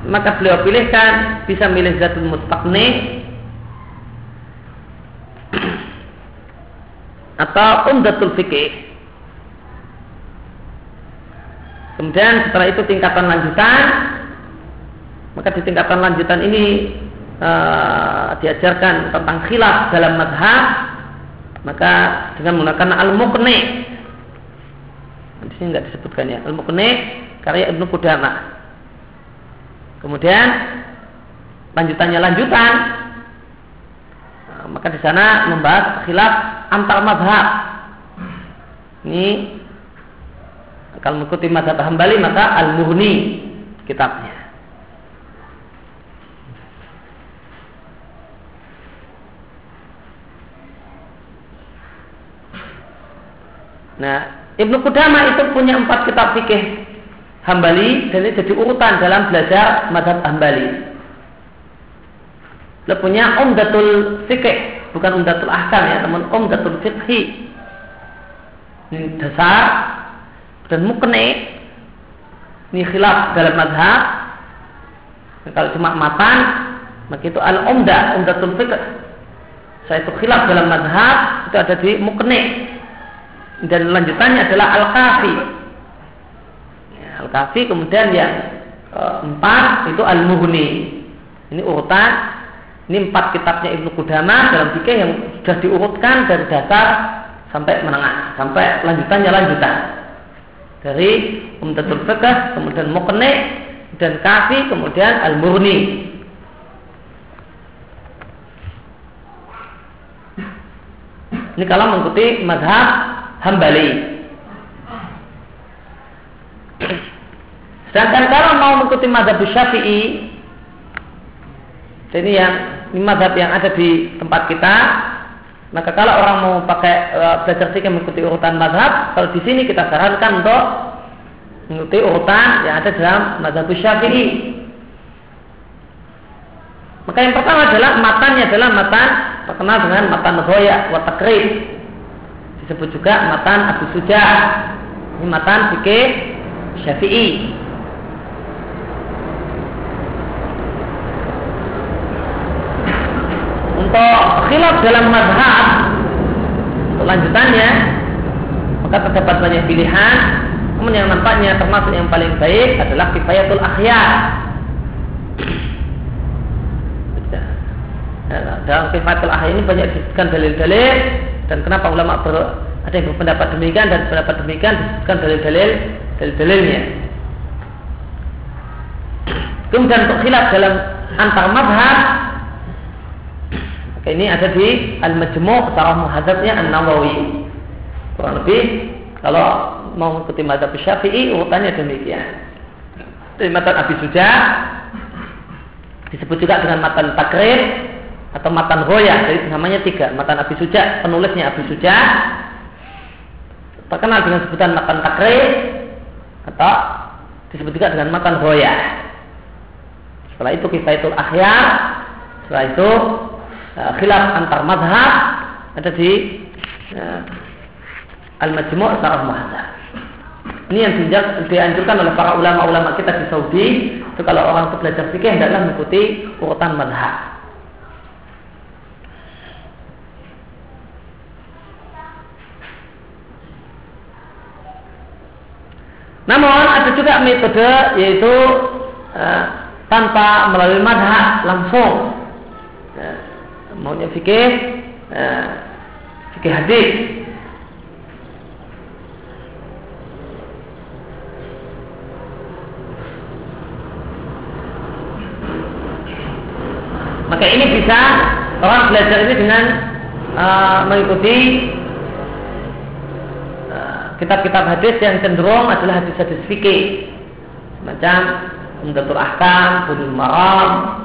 maka beliau pilihkan bisa milih zatul mustaqni atau umdatul fikih. Kemudian setelah itu tingkatan lanjutan, maka di tingkatan lanjutan ini uh, diajarkan tentang khilaf dalam madhab, maka dengan menggunakan al-muqni. Di sini tidak disebutkan ya, al-muqni karya Ibnu Qudama. Kemudian lanjutannya lanjutan, uh, maka di sana membahas khilaf antar madhab. Ini kalau mengikuti mazhab Hambali maka Al-Mughni kitabnya. Nah, Ibnu Qudama itu punya empat kitab fikih Hambali dan ini jadi urutan dalam belajar mazhab Hambali. Dia punya Umdatul Fikih, bukan Umdatul Ahkam ya, namun Umdatul Fikhi. Ini dasar dan mukne ini khilaf dalam madhab kalau cuma matan maka itu al umda umdatul fikr saya itu khilaf dalam madhab itu ada di mukne dan lanjutannya adalah al kafi ya, al kafi kemudian yang keempat itu al mughni ini urutan ini empat kitabnya Ibnu Qudama dalam fikih yang sudah diurutkan dari dasar sampai menengah sampai lanjutannya lanjutan. Dari Umdatul Fiqh, kemudian Muqni dan Kafi, kemudian Al-Murni. Ini kalau mengikuti madhab Hambali. Sedangkan kalau mau mengikuti madhab Syafi'i, ini yang ini madhab yang ada di tempat kita, maka kalau orang mau pakai uh, belajar fikih mengikuti urutan madhab, kalau di sini kita sarankan untuk mengikuti urutan yang ada dalam madhab syafi'i. Maka yang pertama adalah matanya adalah matan terkenal dengan matan roya watakrib. Disebut juga matan Abu Suja. Ini matan fikih Syafi'i. Untuk khilaf dalam mazhab untuk lanjutannya maka terdapat banyak pilihan namun yang nampaknya termasuk yang paling baik adalah kifayatul akhyar dalam kifayatul akhyar ini banyak disebutkan dalil-dalil dan kenapa ulama ber, ada yang berpendapat demikian dan pendapat demikian disebutkan dalil-dalil dalil-dalilnya kemudian untuk khilaf dalam antar madhab ini ada di Al-Majmu' Sarah Muhadzabnya An-Nawawi. Kurang lebih kalau mau mengikuti mazhab Syafi'i urutannya demikian. Dari matan Abi Suja disebut juga dengan matan takrib atau matan roya. Jadi namanya tiga. Matan Abi Suja, penulisnya Abi Suja terkenal dengan sebutan matan takrib atau disebut juga dengan matan roya. Setelah itu kifayatul akhyar. Setelah itu uh, khilaf antar madhab ada di uh, Al-Majmu' Sarah Muhadzab. Ini yang dianjurkan oleh para ulama-ulama kita di Saudi. Itu kalau orang itu belajar fikih hendaklah mengikuti urutan madhab. Namun ada juga metode yaitu uh, tanpa melalui madhab langsung. Uh, maunya fikih uh, fikih hadis maka ini bisa orang belajar ini dengan uh, mengikuti kitab-kitab hadis yang cenderung adalah hadis-hadis fikih. Semacam Umdatul Ahkam, Budul Maram,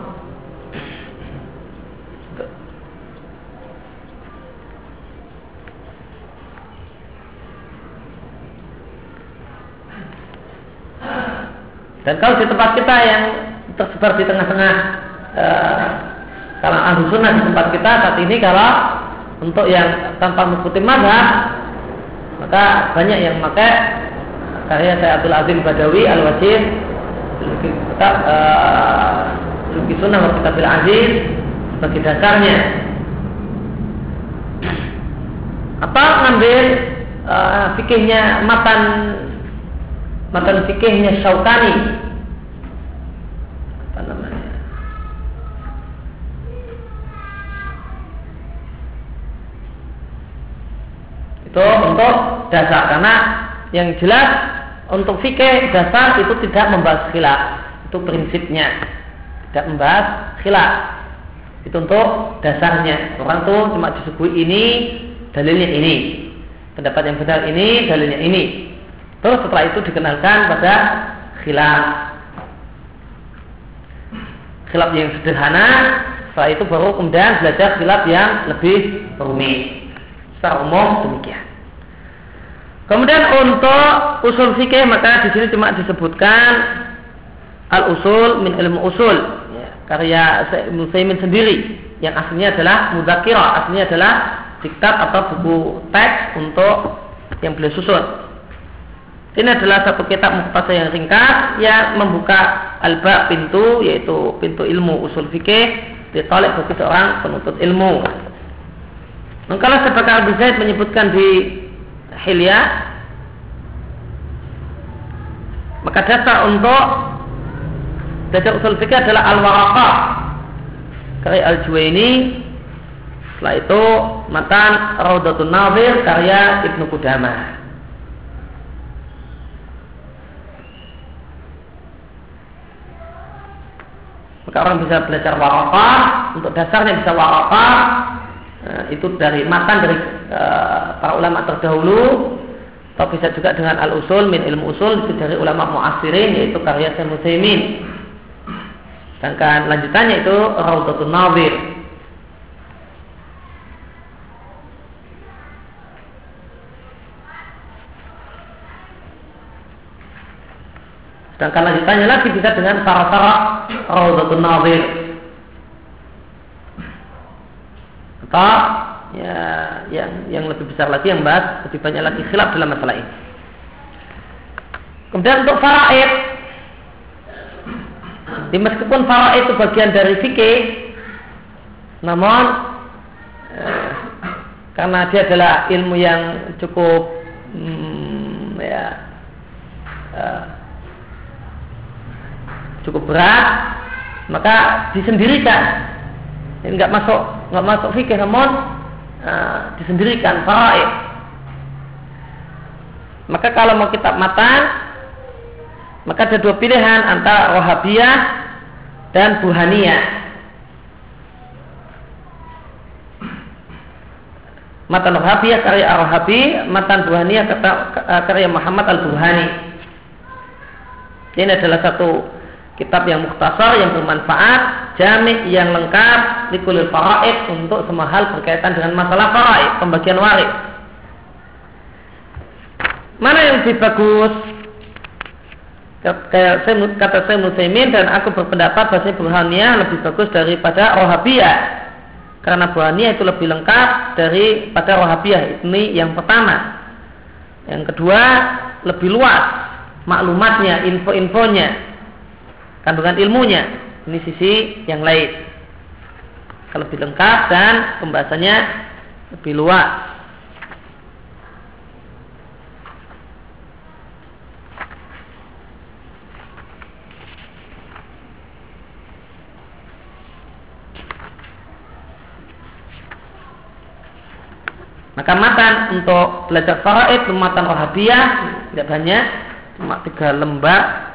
Dan kalau di tempat kita yang tersebar di tengah-tengah e, kalau ahlu sunnah di tempat kita saat ini kalau untuk yang tanpa mengikuti madhab maka banyak yang memakai karya saya Abdul Azim Badawi Al Wajid kitab uh, Sunnah wa Kitab Aziz sebagai dasarnya. Atau ngambil uh, fikihnya matan matan fikihnya Syaukani apa namanya itu untuk dasar. Karena yang jelas untuk fikih dasar itu tidak membahas khilaf. Itu prinsipnya. Tidak membahas khilaf. Itu untuk dasarnya. Orang tuh cuma disebut ini dalilnya ini. Pendapat yang benar ini dalilnya ini. Terus setelah itu dikenalkan pada khilaf. Khilaf yang sederhana, setelah itu baru kemudian belajar khilaf yang lebih rumit. Secara umum demikian. Kemudian untuk usul fikih maka di sini cuma disebutkan al usul min ilmu usul ya, karya Musaimin sendiri yang aslinya adalah mudakirah aslinya adalah diktat atau buku teks untuk yang beliau susun ini adalah satu kitab mukhtasar yang ringkas yang membuka alba pintu yaitu pintu ilmu usul fikih ditolak bagi seorang penuntut ilmu. Dan kalau sebakar Zaid menyebutkan di Hilya maka dasar untuk dasar usul fikih adalah al-waraqah karya al-Juwaini setelah itu matan Raudatun Nawir karya Ibnu Qudamah. Maka orang bisa belajar waraqah, untuk dasarnya bisa waraqah, nah, itu dari matan dari uh, para ulama terdahulu, atau bisa juga dengan al-usul min ilmu usul itu dari ulama muasirin yaitu karya Syekh Musaimin. Sedangkan lanjutannya itu Raudatul Nawir Sedangkan lanjutannya lagi bisa dengan syarat-syarat Rawdatul Nazir. Atau ya yang yang lebih besar lagi yang bahas lebih banyak lagi khilaf dalam masalah ini. Kemudian untuk faraid, di meskipun faraid itu bagian dari fikih, namun eh, karena dia adalah ilmu yang cukup hmm, ya eh, cukup berat, maka disendirikan. Nggak masuk nggak masuk fikih namun uh, disendirikan faraid. Maka kalau mau kitab matan, maka ada dua pilihan antara Wahabiyah dan Buhaniyah. Matan Wahabiyah karya Ar-Wahabi, matan Buhaniyah eh, karya Muhammad Al-Buhani. Ini adalah satu kitab yang mukhtasar yang bermanfaat jami yang lengkap likulil faraid untuk semua hal berkaitan dengan masalah faraid pembagian waris. Mana yang lebih bagus? Kayak saya kata saya Muslimin dan aku berpendapat bahwa Burhaniyah lebih bagus daripada Rohabiyah karena Burhaniyah itu lebih lengkap daripada Rohabiyah ini yang pertama. Yang kedua lebih luas maklumatnya info-infonya kandungan ilmunya. Ini sisi yang lain. Kalau lebih lengkap dan pembahasannya lebih luas. Maka matan untuk belajar faraid, matan wahabiyah tidak banyak, cuma tiga lembar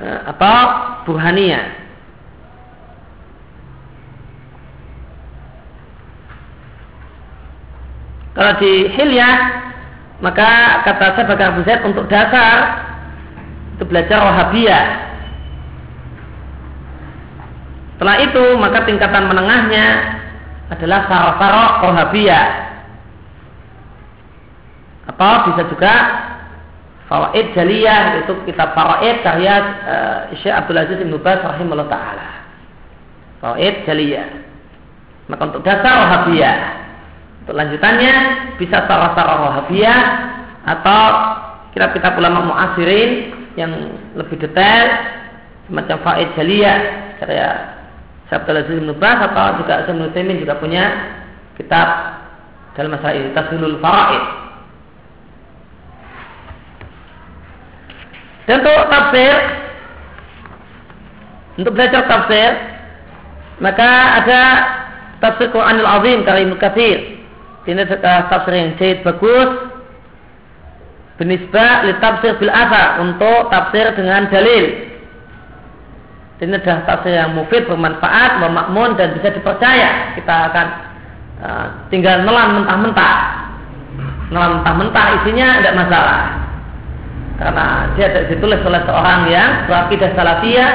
atau buhania. Kalau di hilyah maka kata saya bakal Abu Zaid untuk dasar itu belajar Wahabiyah. Setelah itu maka tingkatan menengahnya adalah sarah-sarah Wahabiyah. Atau bisa juga Fawaid Jaliyah itu kitab Fawaid karya uh, Syekh Abdul Aziz Ibn Baz rahimahullah taala. Fawaid Jaliyah. Maka untuk dasar Wahabiyah, untuk lanjutannya bisa sarah-sarah Wahabiyah atau kitab-kitab ulama muasirin yang lebih detail semacam Fawaid Jaliyah karya Syekh Abdul Aziz Ibn Baz atau juga Syekh Ibn juga punya kitab dalam masalah ini Tasbihul Faraid Dan untuk tafsir, untuk belajar tafsir, maka ada tafsir Quranul Azim dari Ibnu Katsir. Ini tafsir yang jahit bagus. Benisbah li tafsir bil asa untuk tafsir dengan dalil. Ini adalah tafsir yang mufid, bermanfaat, memakmun dan bisa dipercaya. Kita akan uh, tinggal nelan mentah-mentah. Nelan mentah-mentah isinya tidak masalah karena dia ditulis oleh seorang yang berakidah salafiyah.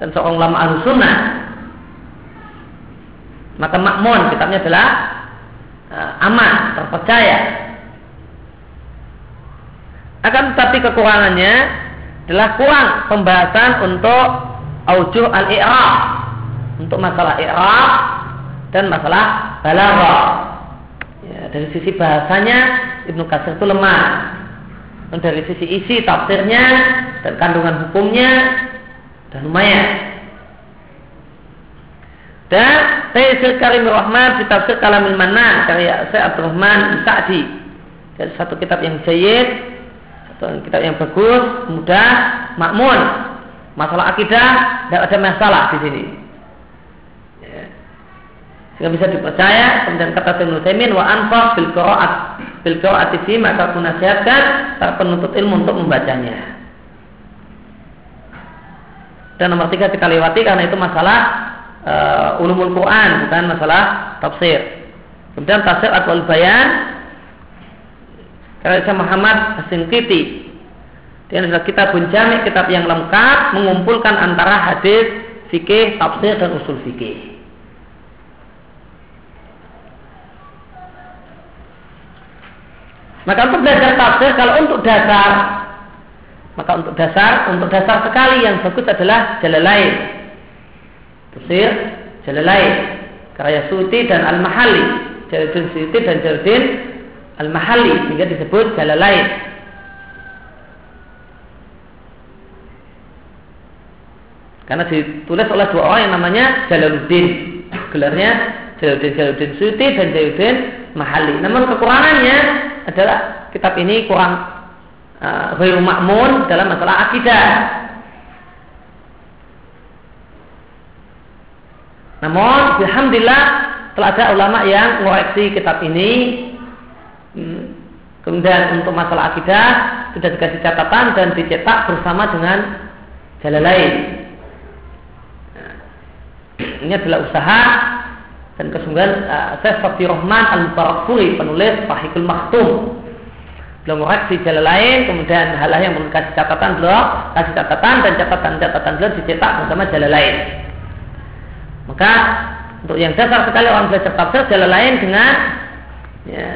Dan seorang ulama ahlu sunnah. Maka makmun kitabnya adalah uh, aman terpercaya. Akan tetapi kekurangannya adalah kurang pembahasan untuk aujuh al-i'rab. Untuk masalah i'rab dan masalah balaghah Ya, dari sisi bahasanya Ibnu Katsir itu lemah. Dan dari sisi isi tafsirnya dan kandungan hukumnya dan lumayan. Dan Taisir Karim Rahman di tafsir Kalamil Manan karya Syekh Abdurrahman Sa'di. Dari satu kitab yang jayid, satu kitab yang bagus, mudah, makmun. Masalah akidah tidak ada masalah di sini sehingga bisa dipercaya kemudian kata Ibnu Taimin wa anfa bil qiraat. Bil qiraat fi maka aku nasihatkan para penuntut ilmu untuk membacanya. Dan nomor tiga kita lewati karena itu masalah uh, ulumul Quran bukan masalah tafsir. Kemudian tafsir atwal bayan karya Muhammad Kiti dia adalah kitab bunjami kitab yang lengkap mengumpulkan antara hadis fikih tafsir dan usul fikih Maka untuk belajar tafsir kalau untuk dasar maka untuk dasar untuk dasar sekali yang bagus adalah jalan lain. Tafsir Jalalain karya Suti dan Al-Mahali. Jalaluddin Suti dan Jalaluddin Al-Mahali sehingga disebut Jalalain karena ditulis oleh dua orang yang namanya Jalaluddin. Gelarnya Jalaluddin Jalaluddin Suti dan Jalaluddin Mahali namun kekurangannya adalah kitab ini kurang uh, makmun dalam masalah akidah Namun, alhamdulillah telah ada ulama yang mengoreksi kitab ini. Hmm, kemudian untuk masalah akidah sudah dikasih catatan dan dicetak bersama dengan jalan lain. Nah, ini adalah usaha dan kesungguhan uh, Syekh Safi Rahman Al-Barakfuri penulis Fahikul Maktum belum mengoreksi jalan lain kemudian hal-hal yang kasih catatan beliau kasih catatan dan catatan-catatan beliau dicetak bersama jalan lain maka untuk yang dasar sekali orang belajar tafsir jalan lain dengan ya,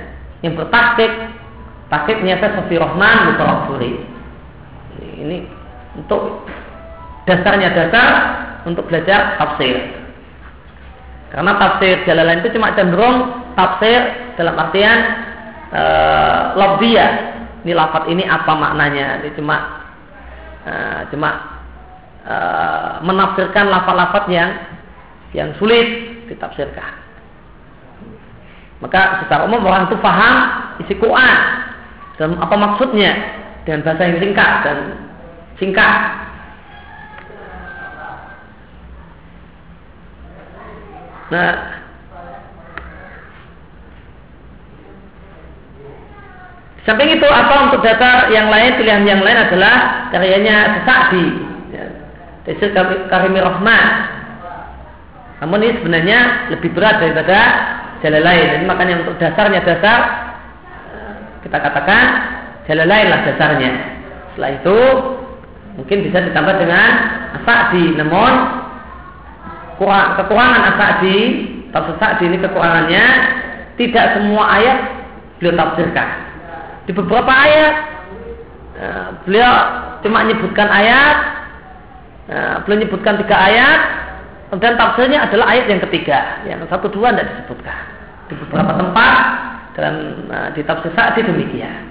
yang bertaktik taktiknya saya Sofi Rahman Mutarafuri. Ini untuk dasarnya dasar untuk belajar tafsir. Karena tafsir jalan lain itu cuma cenderung tafsir dalam artian e. Ini lafat ini apa maknanya? Ini cuma e, cuma e, menafsirkan lafat-lafat yang yang sulit ditafsirkan. Maka secara umum orang itu paham isi Quran dan apa maksudnya dengan bahasa yang singkat dan singkat. Nah, samping itu apa untuk data yang lain pilihan yang lain adalah karyanya Sa'di. Ya. Tafsir Karimir Rahman namun ini sebenarnya lebih berat daripada jalan lain. Jadi makanya untuk dasarnya dasar kita katakan jalan lain lah dasarnya. Setelah itu mungkin bisa ditambah dengan asadi. Namun kurang, kekurangan asadi, tafsir sa'di ini kekurangannya tidak semua ayat beliau tafsirkan. Di beberapa ayat eh, beliau cuma menyebutkan ayat, eh, beliau menyebutkan tiga ayat, dan tafsirnya adalah ayat yang ketiga, yang satu dua tidak disebutkan. Di beberapa tempat dan uh, di tafsir Sa'di demikian.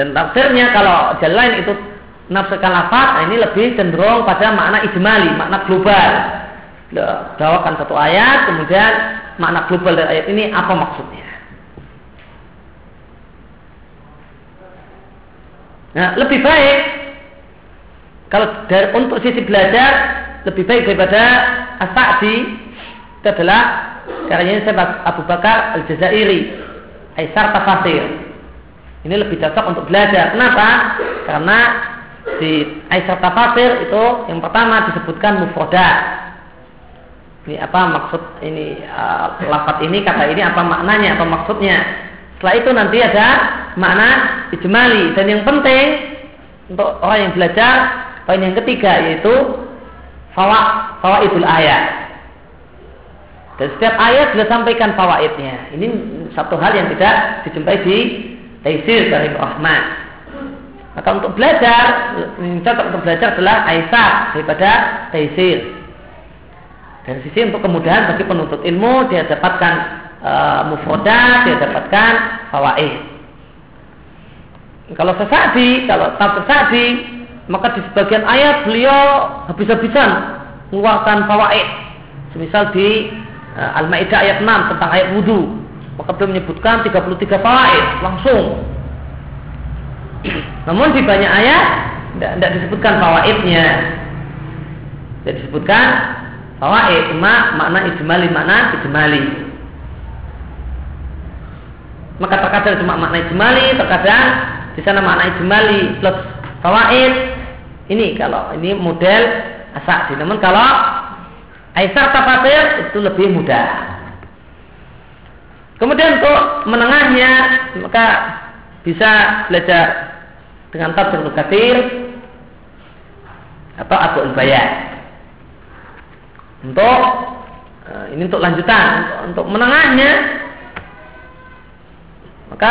Dan tafsirnya kalau jalan itu nafsirkan lafaz, nah ini lebih cenderung pada makna ijmali, makna global. Bawakan satu ayat, kemudian makna global dari ayat ini apa maksudnya. Nah, lebih baik kalau dari, untuk sisi belajar lebih baik daripada As-Sa'di itu adalah karyanya saya Abu Bakar Al-Jazairi Aisar Tafasir ini lebih cocok untuk belajar kenapa? karena di Aisar Tafasir itu yang pertama disebutkan mufrodat ini apa maksud ini uh, lafat ini kata ini apa maknanya apa maksudnya setelah itu nanti ada makna ijmali dan yang penting untuk orang yang belajar poin yang ketiga yaitu fawa fawaidul ayat. Dan setiap ayat sudah sampaikan fawaidnya. Ini satu hal yang tidak dijumpai di Taisir dari Rahman. Maka untuk belajar, yang cocok untuk belajar adalah Aisyah daripada Taisir. Dari sisi untuk kemudahan bagi penuntut ilmu dia dapatkan uh, mufrodat dia dapatkan fawaid. Kalau sesadi, kalau tak sesadi, maka di sebagian ayat beliau habis-habisan mengeluarkan fawaid. Semisal di uh, Al-Maidah ayat 6 tentang ayat wudhu, maka beliau menyebutkan 33 fawaid langsung. Namun di banyak ayat tidak disebutkan fawaidnya. Tidak disebutkan fawaid, cuma makna ijmali, makna ijmali. Maka terkadang cuma makna ijmali, terkadang di sana makna ijmali plus fawaid. Ini kalau ini model asasi. Namun kalau Aisar tafsir itu lebih mudah. Kemudian untuk menengahnya maka bisa belajar dengan tafsir Katsir atau Abu Bayan. Untuk eh, ini untuk lanjutan untuk, menengahnya maka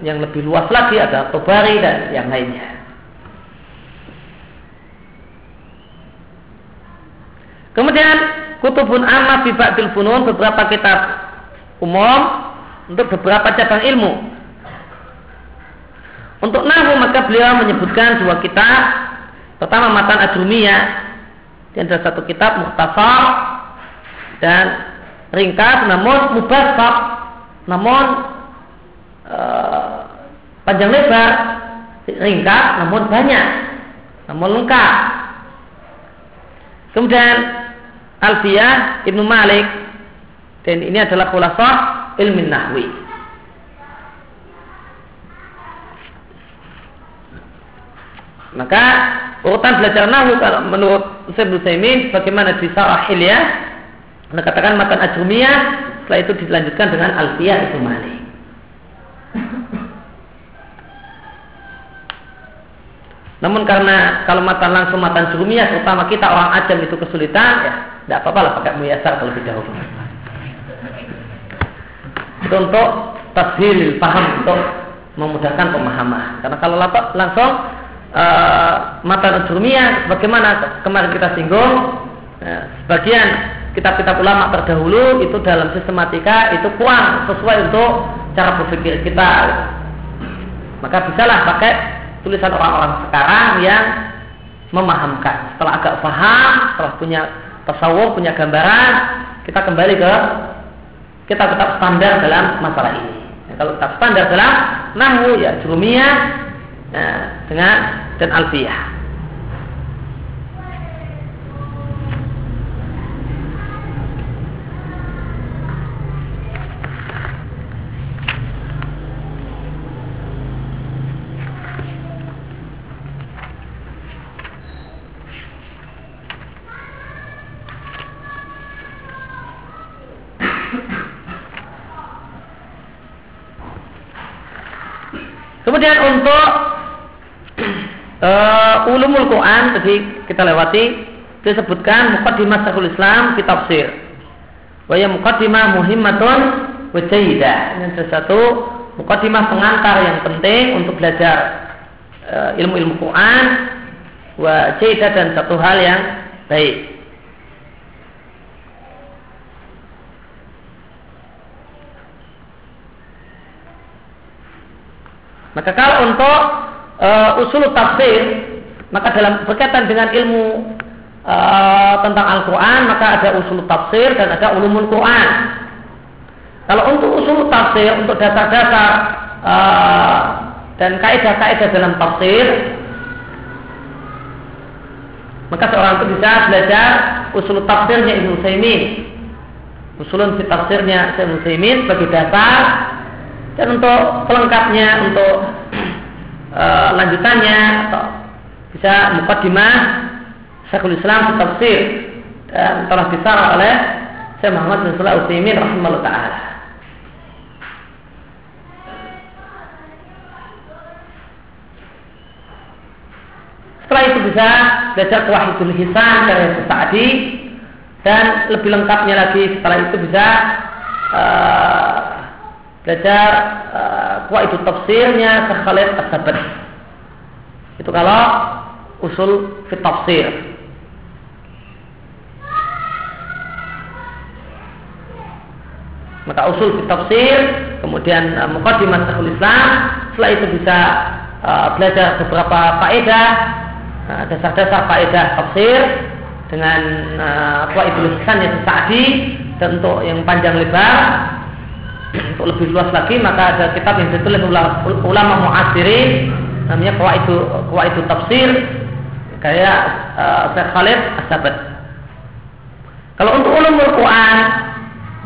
yang lebih luas lagi ada Tobari dan yang lainnya. Kemudian Kutubun Amma fi Ba'dil Funun beberapa kitab umum untuk beberapa cabang ilmu. Untuk nahu maka beliau menyebutkan dua kitab. Pertama matan ajrumiyah dan ada satu kitab muhtasar dan ringkas namun mubasab namun uh, panjang lebar ringkas namun banyak namun lengkap kemudian Alfiyah Ibnu Malik dan ini adalah khulasah ilmin nahwi. Maka urutan belajar nahwu kalau menurut Syekh Nusaimin bagaimana di Sarah Hilyah katakan matan ajrumiyah setelah itu dilanjutkan dengan Alfiyah Ibnu Malik. Namun karena kalau matan langsung matan jurumiyah, terutama kita orang ajam itu kesulitan, ya tidak apa-apa lah pakai muyasar terlebih dahulu. Itu untuk tashil, paham, untuk memudahkan pemahaman. Karena kalau langsung uh, matan jurumiyah, bagaimana kemarin kita singgung, ya, sebagian kitab-kitab ulama terdahulu itu dalam sistematika itu kurang sesuai untuk cara berpikir kita. Maka bisalah pakai tulisan orang-orang sekarang yang memahamkan. Setelah agak paham, setelah punya tasawuf, punya gambaran, kita kembali ke kita tetap standar dalam masalah ini. Ya, kalau tetap standar dalam nahu ya jurumiyah ya, dengan dan alfiyah. Kemudian untuk uh, [clears throat] ulumul Quran tadi kita lewati disebutkan mukaddimah Syekhul Islam kitab sir. Wa ya mukaddimah muhimmatun wa Ini sesuatu mukaddimah pengantar yang penting untuk belajar uh, ilmu-ilmu Quran wa dan satu hal yang baik. Maka kalau untuk uh, usul tafsir, maka dalam berkaitan dengan ilmu uh, tentang Al-Quran, maka ada usul tafsir dan ada ulumul Quran. Kalau untuk usul tafsir, untuk dasar-dasar uh, dan kaidah-kaidah dalam tafsir, maka seorang itu bisa belajar usul tafsirnya Ibnu Utsaimin. Usulun fi tafsirnya Ibnu Utsaimin sebagai dasar dan untuk pelengkapnya, untuk uh, lanjutannya atau bisa mukadimah Syekhul Islam tafsir dan telah disarah oleh Syekh Muhammad bin Salah Utsaimin rahimahullah taala. Setelah itu bisa belajar Wahidul Hisan dari Sa'di dan lebih lengkapnya lagi setelah itu bisa uh, belajar uh, itu tafsirnya ke Khalid Itu kalau usul fit tafsir. Maka usul fit tafsir, kemudian uh, mukadimah Syekhul Islam, setelah itu bisa uh, belajar beberapa faedah, dasar-dasar faedah tafsir dengan uh, itu Hisan yang Sa'di dan untuk yang panjang lebar untuk lebih luas lagi maka ada kitab yang ditulis ulama, muasirin namanya itu itu tafsir kayak uh, Syekh Khalid As-Sabat. Kalau untuk ulumul Quran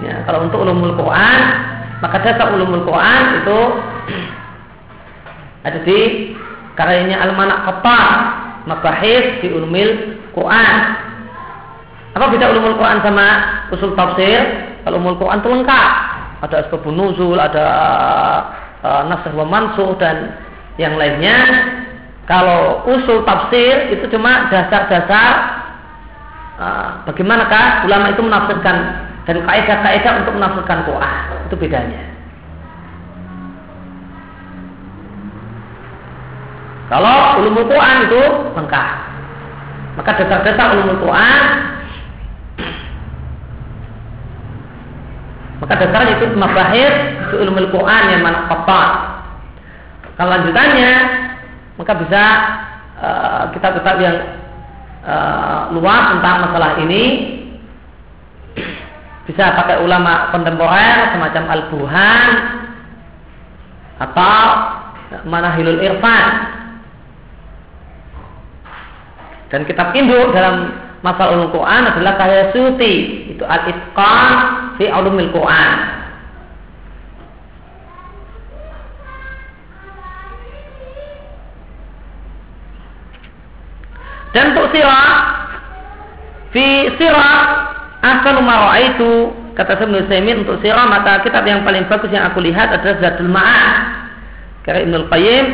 ya, kalau untuk ulumul Quran maka dasar ulumul Quran itu ada di karyanya Al-Manak Qatar Mabahis di ulumul Quran. Apa beda ulumul Quran sama usul tafsir? Kalau ulumul Quran itu lengkap ada asbabun nuzul, ada uh, nasr wa mansuh dan yang lainnya. Kalau usul tafsir itu cuma dasar-dasar uh, bagaimanakah ulama itu menafsirkan dan kaidah-kaidah untuk menafsirkan Quran. Itu bedanya. Kalau ulumul Quran itu lengkap. Maka dasar-dasar ulumul Quran Maka dasarnya itu mabahir itu ilmu Quran yang mana kotor. Kalau lanjutannya maka bisa uh, kitab-kitab yang uh, luas tentang masalah ini bisa pakai ulama kontemporer semacam Al-Burhan atau Manahilul Irfan dan kitab induk dalam masalah ulum Quran adalah karya Suti itu Al-Itqan fi Ulumil Quran. Dan untuk sirah fi sirah asal umar itu kata Ibnu Saimin untuk sirah maka kitab yang paling bagus yang aku lihat adalah Zadul Ma'ad. Karya Ibnu Qayyim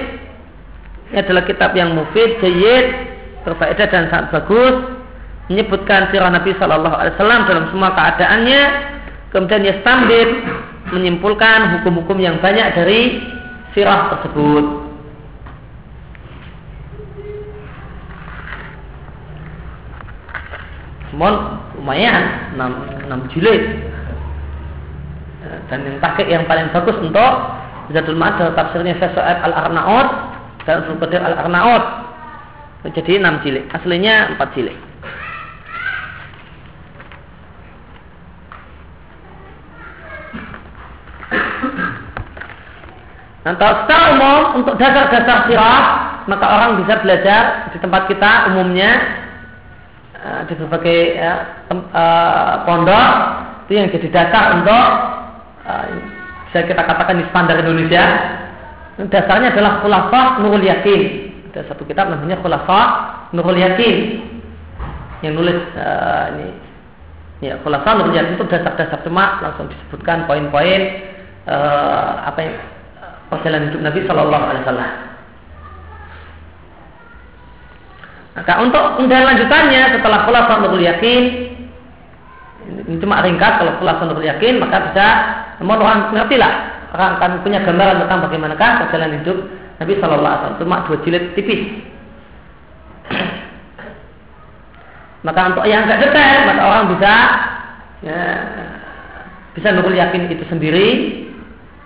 ini adalah kitab yang mufid, jayid, berfaedah dan sangat bagus menyebutkan sirah Nabi Shallallahu Alaihi Wasallam dalam semua keadaannya kemudian ia stambit menyimpulkan hukum-hukum yang banyak dari sirah tersebut. Mon lumayan 6, 6 jilid. Dan yang pakai yang paling bagus untuk Zadul Ma'ad tafsirnya Syekh Al-Arnaud dan Al Al-Arnaud. Jadi 6 jilid aslinya 4 jilid Nah, secara umum untuk dasar-dasar sirah maka orang bisa belajar di tempat kita umumnya uh, di berbagai ya, tem, uh, pondok. Itu yang jadi dasar untuk uh, bisa kita katakan di standar Indonesia. Dasarnya adalah khulafah nurul yakin. Ada satu kitab namanya khulafah nurul yakin. Yang nulis uh, ini. Ya khulafah nurul yakin itu dasar-dasar cuma langsung disebutkan poin-poin apa yang perjalanan hidup Nabi Shallallahu Alaihi Wasallam. Maka untuk kemudian lanjutannya setelah khulafah nurul yakin ini cuma ringkas kalau khulafah nurul yakin maka bisa namun orang mengerti lah orang akan punya gambaran tentang bagaimanakah perjalanan hidup Nabi Shallallahu Alaihi Wasallam. Cuma dua jilid tipis. [clears throat] Maka untuk yang agak detail maka orang bisa ya, bisa nurul yakin itu sendiri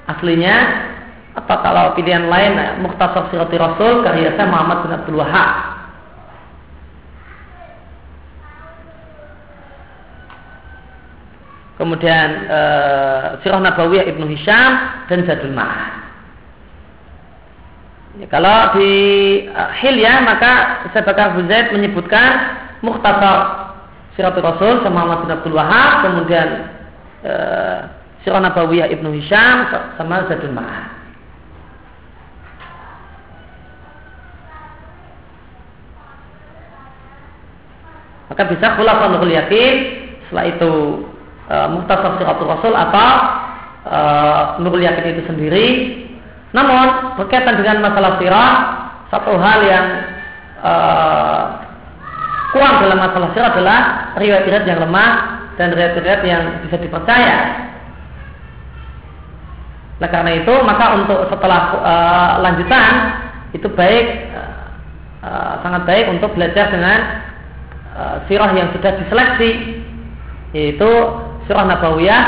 aslinya atau kalau pilihan lain Mukhtasar Sirati Rasul karya saya Muhammad bin Abdul Wahab kemudian e, Sirah Nabawiyah Ibnu Hisham dan Zadul Ma'ad. Ya, kalau di uh, Hilya maka Syekh Bakar Zaid menyebutkan Mukhtasar Siratul Rasul sama Muhammad bin Abdul Wahab kemudian e, Sirah Nabawiyah Ibnu Hisham sama Zadul Ma'ad. Maka bisa khulafah yakin setelah itu e, Muhtasar Siratul Rasul atau e, Nurul Yakin itu sendiri. Namun berkaitan dengan masalah sirah, satu hal yang e, kurang dalam masalah sirah adalah riwayat-riwayat yang lemah dan riwayat-riwayat yang bisa dipercaya. Nah karena itu maka untuk setelah e, lanjutan itu baik e, sangat baik untuk belajar dengan e, sirah yang sudah diseleksi yaitu surah Nabawiyah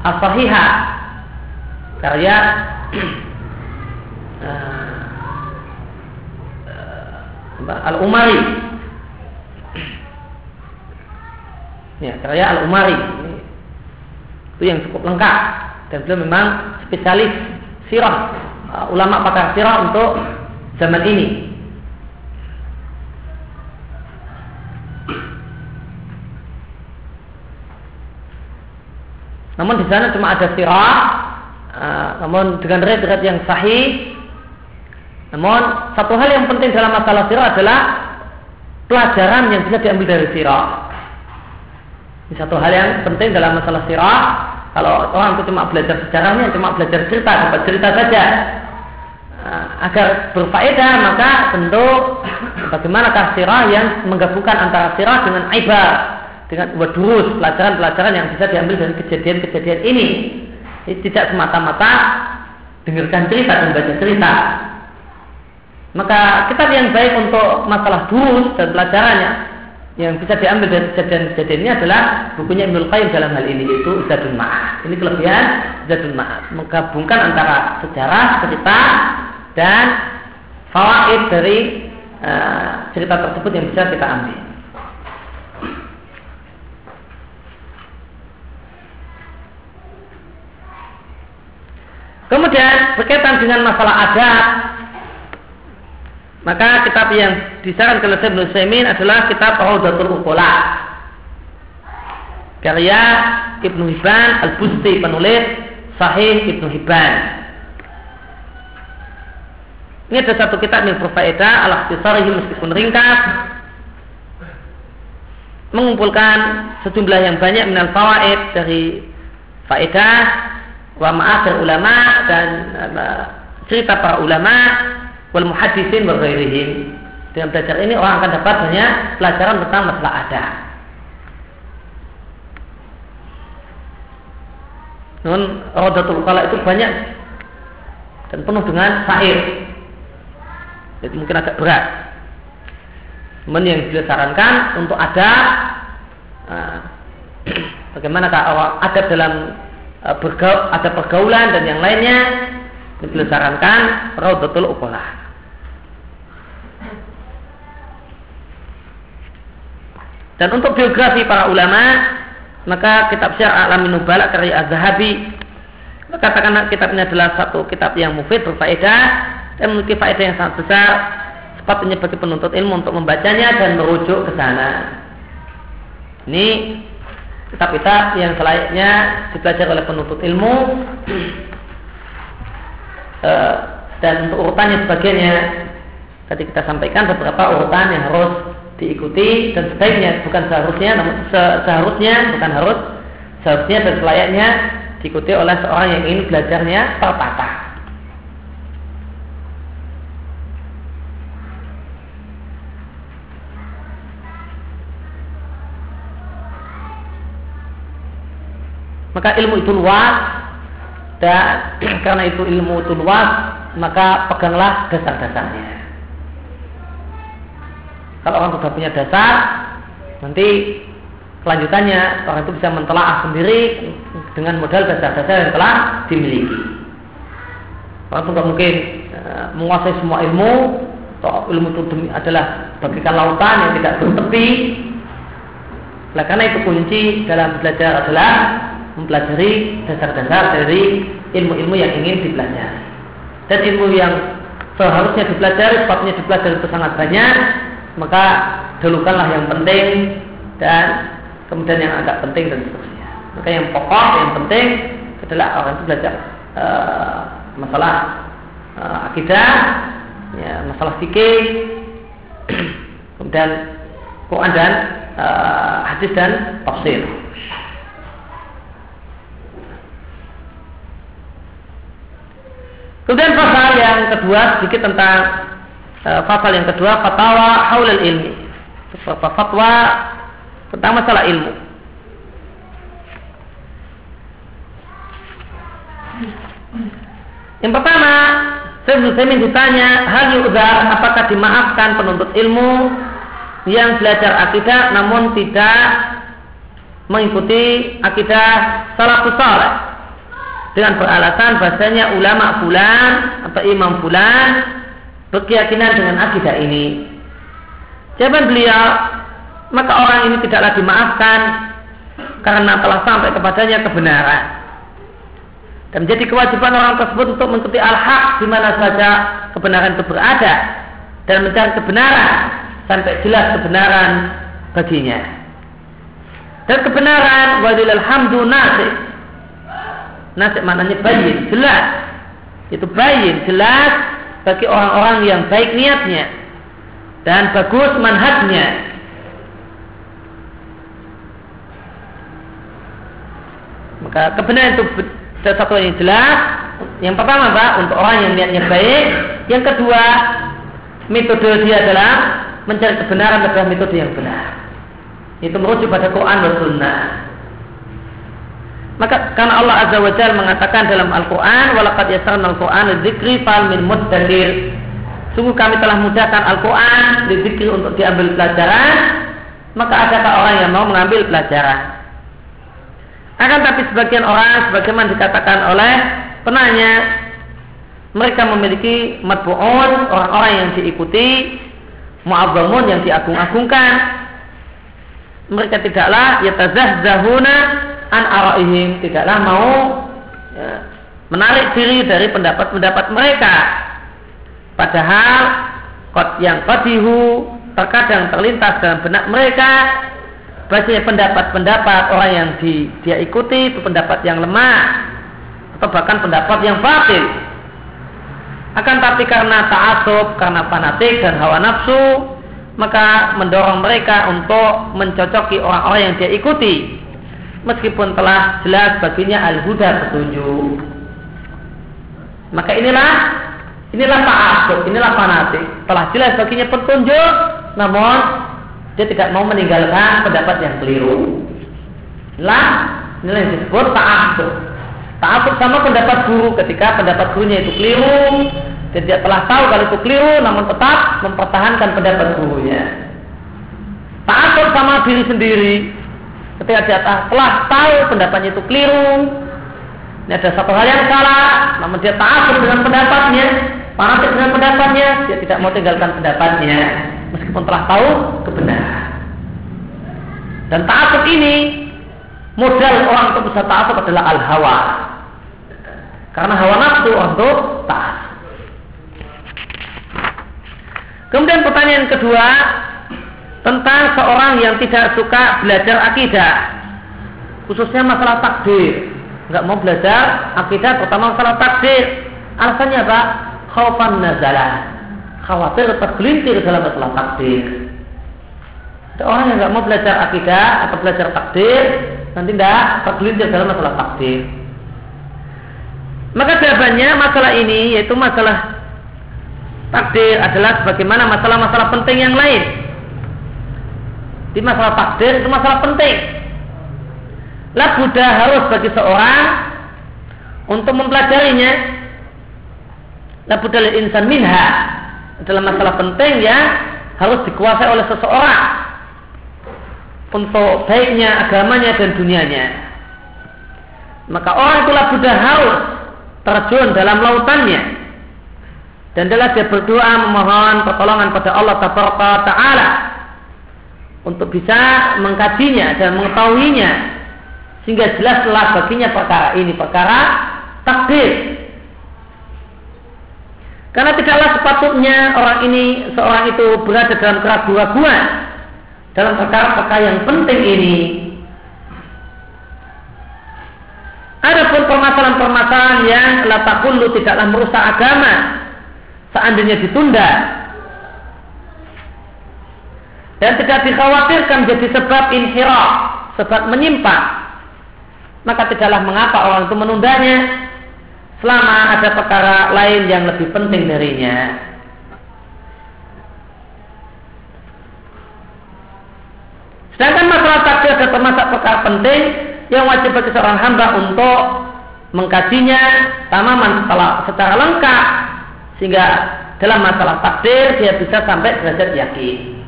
As-Sahihah karya uh, [clears throat] Al-Umari. [clears throat] Ya karya Al-Umari. Itu yang cukup lengkap. Dan beliau memang spesialis sirah uh, ulama pakar sirah untuk zaman ini Namun di sana cuma ada sirah, uh, namun dengan riwayat yang sahih. Namun satu hal yang penting dalam masalah sirah adalah pelajaran yang bisa diambil dari sirah. Ini satu hal yang penting dalam masalah sirah. Kalau orang itu cuma belajar sejarahnya, cuma belajar cerita, dapat cerita saja. Uh, agar berfaedah maka tentu bagaimanakah sirah yang menggabungkan antara sirah dengan ibadah dengan wadurus pelajaran-pelajaran yang bisa diambil dari kejadian-kejadian ini. ini tidak semata-mata dengarkan cerita dan baca cerita. Maka kitab yang baik untuk masalah durus dan pelajarannya yang bisa diambil dari kejadian-kejadian ini adalah bukunya Ibnul Qayyim dalam hal ini yaitu Zadul Ma'ad. Ini kelebihan Zadul Ma'ad menggabungkan antara sejarah, cerita dan fawaid dari uh, cerita tersebut yang bisa kita ambil. Kemudian berkaitan dengan masalah adab maka kitab yang disarankan oleh Ibnu Saimin adalah kitab Raudatul Uqula. Karya Ibnu Hibban Al-Busti penulis Sahih Ibnu Hibban. Ini ada satu kitab yang berfaedah al-ikhtisarihi meskipun ringkas mengumpulkan sejumlah yang banyak minal fawaid dari faedah wa ma'asir ulama dan cerita para ulama wal muhaddisin wa. Dengan belajar ini orang akan dapat banyak pelajaran tentang masalah ada. Namun Rodatul Kala itu banyak dan penuh dengan syair. Jadi mungkin agak berat. Namun yang beliau sarankan untuk [clears throat] ada uh, bagaimana adab dalam bergaul, ada pergaulan dan yang lainnya beliau sarankan Raudatul Uqalah. Dan untuk biografi para ulama, maka kitab Syar Alamin Nubala karya Az-Zahabi katakan kitab ini adalah satu kitab yang mufid berfaedah dan memiliki faedah yang sangat besar sepatutnya bagi penuntut ilmu untuk membacanya dan merujuk ke sana. Ini kitab-kitab yang selayaknya dipelajari oleh penuntut ilmu [clears throat] eh, dan untuk urutannya sebagainya tadi kita sampaikan beberapa urutan yang harus diikuti dan sebaiknya bukan seharusnya namun se seharusnya bukan harus seharusnya dan selayaknya diikuti oleh seorang yang ingin belajarnya tertata. Maka ilmu itu luas dan [clears throat] karena itu ilmu itu luas maka peganglah dasar-dasarnya. Kalau orang sudah punya dasar, nanti kelanjutannya orang itu bisa mentelaah sendiri dengan modal dasar-dasar yang telah dimiliki. Orang itu mungkin e, menguasai semua ilmu, atau ilmu itu adalah bagikan lautan yang tidak bertepi. Oleh karena itu kunci dalam belajar adalah mempelajari dasar-dasar dari ilmu-ilmu yang ingin dipelajari. Dan ilmu yang seharusnya dipelajari, sepatutnya dipelajari itu sangat banyak, maka dulukanlah yang penting dan kemudian yang agak penting dan seterusnya. Maka yang pokok, yang penting adalah orang itu belajar uh, masalah uh, akidah, ya, masalah fikih, [clears throat] kemudian Quran dan uh, hadis dan tafsir. Kemudian pasal yang kedua sedikit tentang uh, pasal yang kedua fatwa haulal ilmi. Fatwa tentang masalah ilmu. Yang pertama saya Saimin ditanya hal yudhar apakah dimaafkan penuntut ilmu yang belajar akidah namun tidak mengikuti akidah salafus saleh dengan beralasan bahasanya ulama fulan atau imam fulan berkeyakinan dengan akidah ini. Jawaban beliau, maka orang ini tidaklah dimaafkan karena telah sampai kepadanya kebenaran. Dan menjadi kewajiban orang tersebut untuk mengikuti al-haq di mana saja kebenaran itu berada dan mencari kebenaran sampai jelas kebenaran baginya. Dan kebenaran walilal hamdu nasib. Nasib maknanya bayin, jelas. Itu bayin, jelas bagi orang-orang yang baik niatnya dan bagus manhajnya. Maka kebenaran itu satu yang jelas. Yang pertama, Pak, untuk orang yang niatnya baik. Yang kedua, metode dia adalah mencari kebenaran adalah metode yang benar. Itu merujuk pada Quran dan Sunnah. Maka karena Allah Azza wa Jalla mengatakan dalam Al-Qur'an walaqad yasarna al-Qur'an dzikri fal min muddakir. Sungguh kami telah mudahkan Al-Qur'an dzikri untuk diambil pelajaran maka adakah orang yang mau mengambil pelajaran? Akan tapi sebagian orang sebagaimana dikatakan oleh penanya mereka memiliki matbu'un orang-orang yang diikuti mu'azzamun yang diagung-agungkan mereka tidaklah yatazahzahuna an araihim tidaklah mau ya, menarik diri dari pendapat-pendapat mereka padahal yang qadihu terkadang terlintas dalam benak mereka Bahasanya pendapat-pendapat orang yang di, dia ikuti itu pendapat yang lemah atau bahkan pendapat yang batil. Akan tapi karena ta'asub, karena fanatik dan hawa nafsu, maka mendorong mereka untuk mencocoki orang-orang yang dia ikuti. Meskipun telah jelas baginya al-huda petunjuk. Maka inilah inilah ta'asub, inilah fanatik. Telah jelas baginya petunjuk, namun dia tidak mau meninggalkan pendapat yang keliru. Lah, ini yang disebut ta'asub. Ta'asub sama pendapat guru ketika pendapat gurunya itu keliru, dia telah tahu kalau itu keliru, namun tetap mempertahankan pendapat gurunya. Ta'asub sama diri sendiri, ketika dia telah tahu pendapatnya itu keliru, ini ada satu hal yang salah, namun dia ta'asub dengan pendapatnya, fanatik dengan pendapatnya, dia tidak mau tinggalkan pendapatnya meskipun telah tahu kebenaran. Dan ta'asub ini modal orang untuk bisa ta'asub adalah al-hawa. Karena hawa nafsu untuk taat. Kemudian pertanyaan kedua tentang seorang yang tidak suka belajar akidah, khususnya masalah takdir, nggak mau belajar akidah, terutama masalah takdir. Alasannya apa? Khaufan nazalah khawatir tergelintir dalam masalah takdir. Ada orang yang nggak mau belajar akidah atau belajar takdir, nanti tidak tergelintir dalam masalah takdir. Maka jawabannya masalah ini yaitu masalah takdir adalah sebagaimana masalah-masalah penting yang lain. Di masalah takdir itu masalah penting. Lah Buddha harus bagi seorang untuk mempelajarinya. La Buddha insan minha adalah masalah penting yang harus dikuasai oleh seseorang untuk baiknya agamanya dan dunianya. Maka orang itulah Buddha harus terjun dalam lautannya dan adalah dia berdoa memohon pertolongan pada Allah Taala untuk bisa mengkajinya dan mengetahuinya sehingga jelaslah baginya perkara ini perkara takdir karena tidaklah sepatutnya orang ini, seorang itu berada dalam keraguan-keraguan dalam perkara-perkara yang penting ini. Adapun permasalahan-permasalahan yang latakulu tidaklah merusak agama seandainya ditunda dan tidak dikhawatirkan jadi sebab inhiraf, sebab menyimpang, maka tidaklah mengapa orang itu menundanya selama ada perkara lain yang lebih penting darinya. Sedangkan masalah takdir ada termasuk perkara penting yang wajib bagi seorang hamba untuk mengkajinya setelah secara lengkap sehingga dalam masalah takdir dia bisa sampai derajat yakin.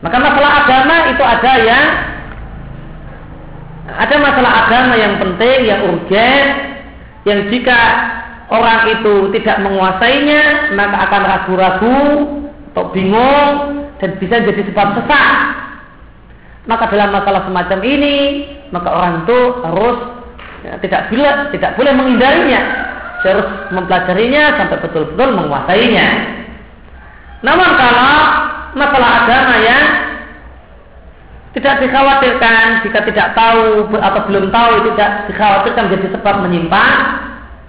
Maka masalah agama itu ada yang ada masalah agama yang penting, yang urgen, yang jika orang itu tidak menguasainya maka akan ragu-ragu atau bingung dan bisa jadi sebab sesat maka dalam masalah semacam ini maka orang itu harus ya, tidak boleh tidak boleh menghindarinya. Harus mempelajarinya sampai betul-betul menguasainya. Namun kalau masalah agama yang tidak dikhawatirkan jika tidak tahu atau belum tahu tidak dikhawatirkan menjadi sebab menyimpang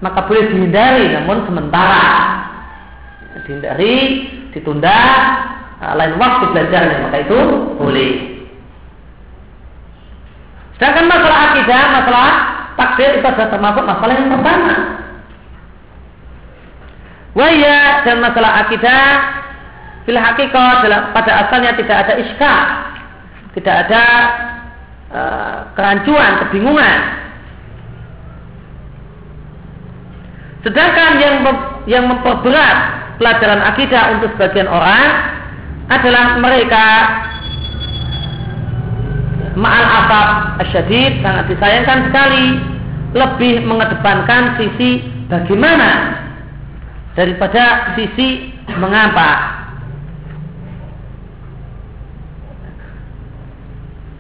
maka boleh dihindari namun sementara. Dihindari ditunda nah, lain waktu belajarnya maka itu boleh. Sedangkan masalah akidah masalah takdir itu adalah termasuk masalah yang pertama. Waya dan masalah akidah Bila hakikat pada asalnya tidak ada iskah tidak ada uh, kerancuan, kebingungan. Sedangkan yang yang memperberat pelajaran akidah untuk sebagian orang adalah mereka ma'al asab asyadid sangat disayangkan sekali lebih mengedepankan sisi bagaimana daripada sisi mengapa.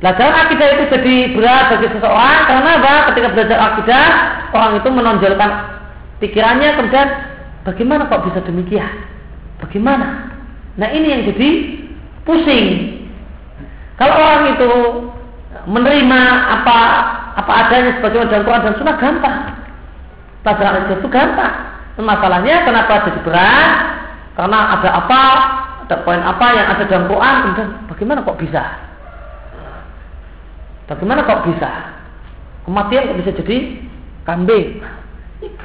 Belajar akidah itu jadi berat bagi seseorang karena apa? Ketika belajar akidah, orang itu menonjolkan pikirannya kemudian bagaimana kok bisa demikian? Bagaimana? Nah ini yang jadi pusing. Kalau orang itu menerima apa apa adanya sebagai dalam Quran dan Sunnah gampang. Pelajaran itu gampang. Masalahnya kenapa jadi berat? Karena ada apa, ada poin apa yang ada dalam Quran, kemudian bagaimana kok bisa? Bagaimana kok bisa? Kematian kok bisa jadi kambing?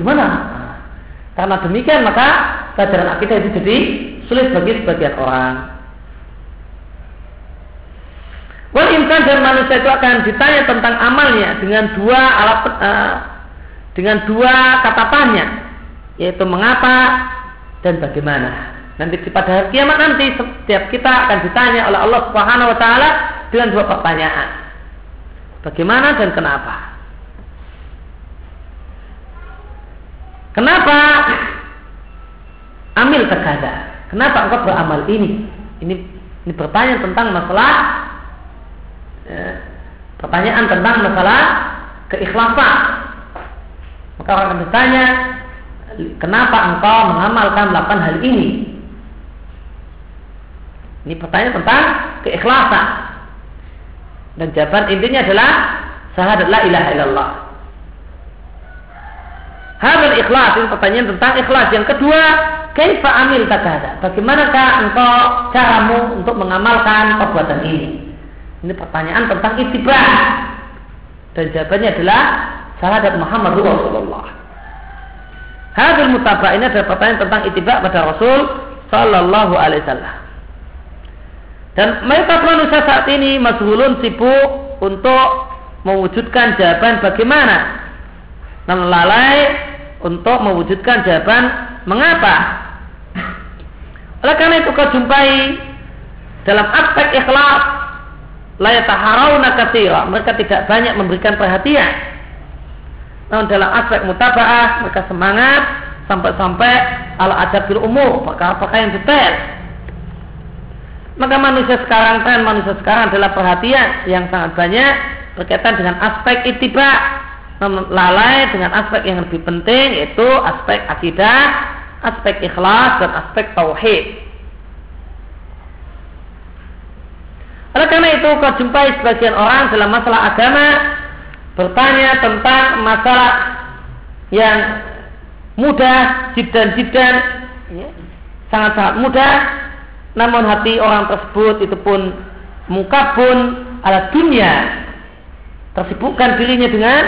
Gimana? Karena demikian maka pelajaran akidah itu jadi sulit bagi sebagian orang. Wal insan dan manusia itu akan ditanya tentang amalnya dengan dua alat uh, dengan dua kata tanya, yaitu mengapa dan bagaimana. Nanti pada hari kiamat nanti setiap kita akan ditanya oleh Allah Subhanahu wa taala dengan dua pertanyaan. Bagaimana dan kenapa? Kenapa amil terkada? Kenapa engkau beramal ini? Ini ini bertanya tentang masalah ya, pertanyaan tentang masalah keikhlasan. Maka orang akan bertanya, kenapa engkau mengamalkan 8 hal ini? Ini pertanyaan tentang keikhlasan. Dan jawaban intinya adalah syahadat la ilaha illallah. Hadal ikhlas ini pertanyaan tentang ikhlas. Yang kedua, kaifa amil takada? Bagaimanakah engkau caramu untuk mengamalkan perbuatan ini? Ini pertanyaan tentang ittiba. Dan jawabannya adalah syahadat Muhammad Rasulullah. Hadil mutabak ini adalah pertanyaan tentang ittiba pada Rasul Sallallahu Alaihi Wasallam. Dan mayoritas manusia saat ini mas'ulun sibuk untuk mewujudkan jawaban bagaimana. Namun lalai untuk mewujudkan jawaban mengapa. Oleh karena itu kau jumpai dalam aspek ikhlas layataharawna katira mereka tidak banyak memberikan perhatian namun dalam aspek mutaba'ah mereka semangat sampai-sampai ala adabil umur apakah-apakah yang detail maka manusia sekarang kan manusia sekarang adalah perhatian yang sangat banyak berkaitan dengan aspek itiba lalai dengan aspek yang lebih penting yaitu aspek akidah aspek ikhlas dan aspek tauhid. Oleh karena itu kau jumpai sebagian orang dalam masalah agama bertanya tentang masalah yang mudah, jidan-jidan, ya, sangat-sangat mudah, namun hati orang tersebut itu pun muka pun ala dunia, tersibukkan dirinya dengan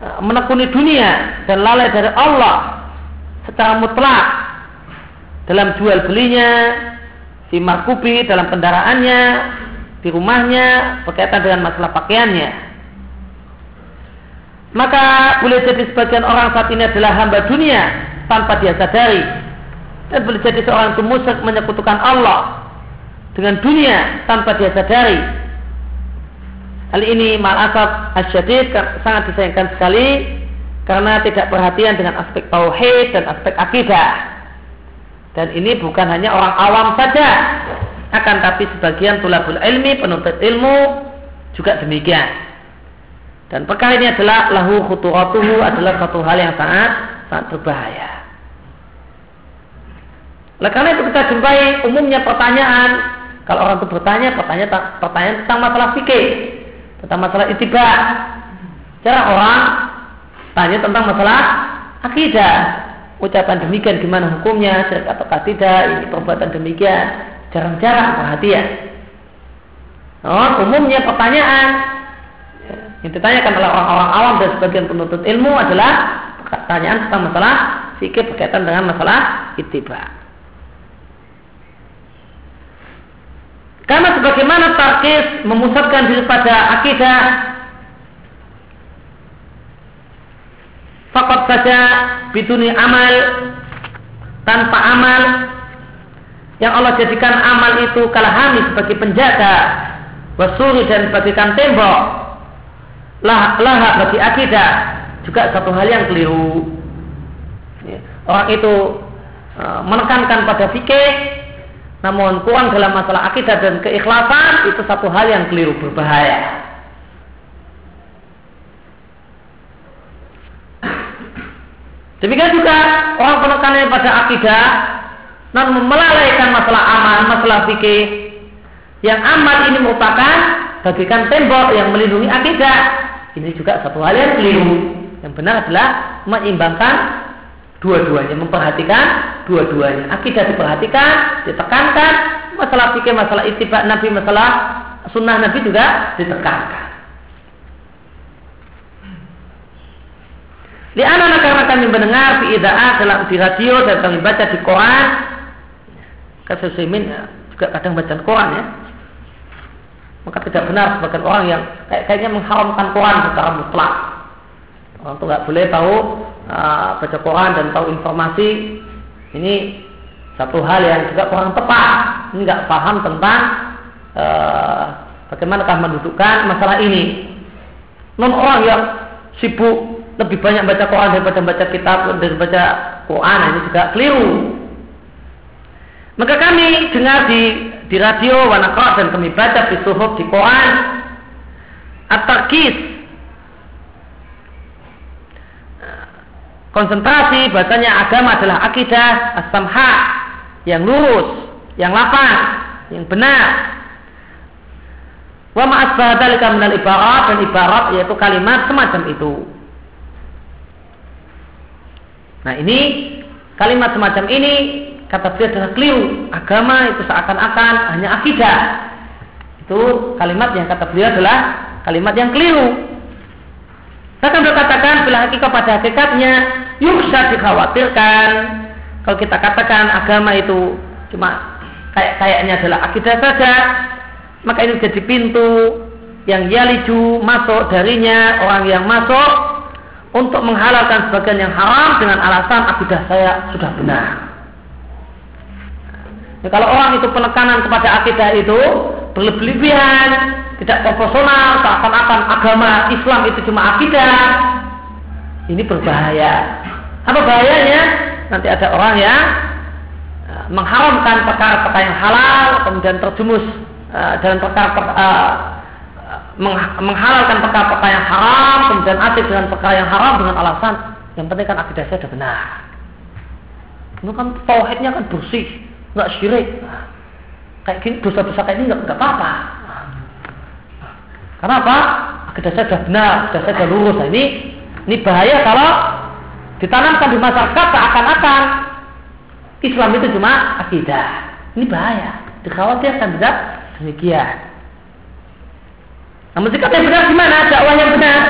e, menekuni dunia dan lalai dari Allah secara mutlak dalam jual belinya, si markubi dalam kendaraannya, di rumahnya berkaitan dengan masalah pakaiannya. Maka boleh jadi sebagian orang saat ini adalah hamba dunia tanpa dia sadari. Dan boleh jadi seorang itu musyrik menyekutukan Allah dengan dunia tanpa dia sadari. Hal ini asab asyadid sangat disayangkan sekali karena tidak perhatian dengan aspek tauhid dan aspek akidah. Dan ini bukan hanya orang awam saja, akan tapi sebagian tulabul ilmi penuntut ilmu juga demikian dan perkara ini adalah lahu khuturatuhu adalah satu hal yang sangat sangat berbahaya oleh karena itu kita jumpai umumnya pertanyaan. Kalau orang itu bertanya pertanyaan pertanyaan tentang masalah fikih tentang masalah itiba cara orang tanya tentang masalah akidah. Ucapan demikian gimana hukumnya syirik atau tidak ini perbuatan demikian. Jarang-jarang perhatian. Oh, umumnya pertanyaan. Yang ditanyakan oleh orang-orang awam dan sebagian penuntut ilmu adalah pertanyaan tentang masalah fikih berkaitan dengan masalah ittiba. Karena sebagaimana tarkis memusatkan diri pada akidah Fakat saja biduni amal tanpa amal yang Allah jadikan amal itu kalahami sebagai penjaga wasuri dan bagikan tembok lah laha bagi akidah juga satu hal yang keliru ya. orang itu e, menekankan pada fikih namun kurang dalam masalah akidah dan keikhlasan itu satu hal yang keliru berbahaya Demikian juga orang penekanannya pada akidah namun melalaikan masalah aman, masalah fikih. Yang aman ini merupakan bagikan tembok yang melindungi akidah. Ini juga satu hal yang keliru. Yang benar adalah mengimbangkan dua-duanya, memperhatikan dua-duanya. Akidah diperhatikan, ditekankan, masalah fikih, masalah itibak Nabi, masalah sunnah Nabi juga ditekankan. Di anak karena kami mendengar di idaah dalam di radio dan kami baca di Quran. Kasosimin ya, juga kadang baca Quran ya. Maka tidak benar sebagian orang yang kayak, kayaknya mengharamkan Quran secara mutlak. Orang itu nggak boleh tahu uh, dan tahu informasi. Ini satu hal yang juga kurang tepat. Ini nggak paham tentang uh, bagaimanakah mendudukkan masalah ini. Non orang yang sibuk lebih banyak baca Quran daripada baca kitab dan baca Quran ini juga keliru. Maka kami dengar di di radio wanakot dan kami baca di suhuf di Quran at-tarkis konsentrasi bahasanya agama adalah akidah as-samha yang lurus, yang lapang, yang benar. Wa ma'asbah dalika minal ibarat dan ibarat yaitu kalimat semacam itu. Nah ini kalimat semacam ini kata beliau adalah keliru. Agama itu seakan-akan hanya akidah. Itu kalimat yang kata beliau adalah kalimat yang keliru. Bahkan beliau katakan bila hakikat pada hakikatnya yuksa dikhawatirkan kalau kita katakan agama itu cuma kayak kayaknya adalah akidah saja maka ini jadi pintu yang yaliju masuk darinya orang yang masuk untuk menghalalkan sebagian yang haram dengan alasan akidah saya sudah benar. Ya, kalau orang itu penekanan kepada akidah itu berlebihan, tidak proporsional, seakan-akan agama Islam itu cuma akidah, ini berbahaya. Apa bahayanya? Nanti ada orang ya, mengharamkan perkara-perkara yang halal, kemudian terjumus uh, dalam perkara uh, menghalalkan perkara-perkara yang haram kemudian aktif dengan perkara yang haram dengan alasan yang penting kan akidah saya sudah benar itu kan tauhidnya kan bersih nggak syirik kayak gini dosa-dosa kayak ini nggak apa-apa karena apa akidah saya sudah benar akidah saya sudah lurus nah, ini ini bahaya kalau ditanamkan di masyarakat seakan-akan Islam itu cuma akidah ini bahaya dikhawatirkan tidak demikian namun sikap yang benar gimana? Dakwah yang benar.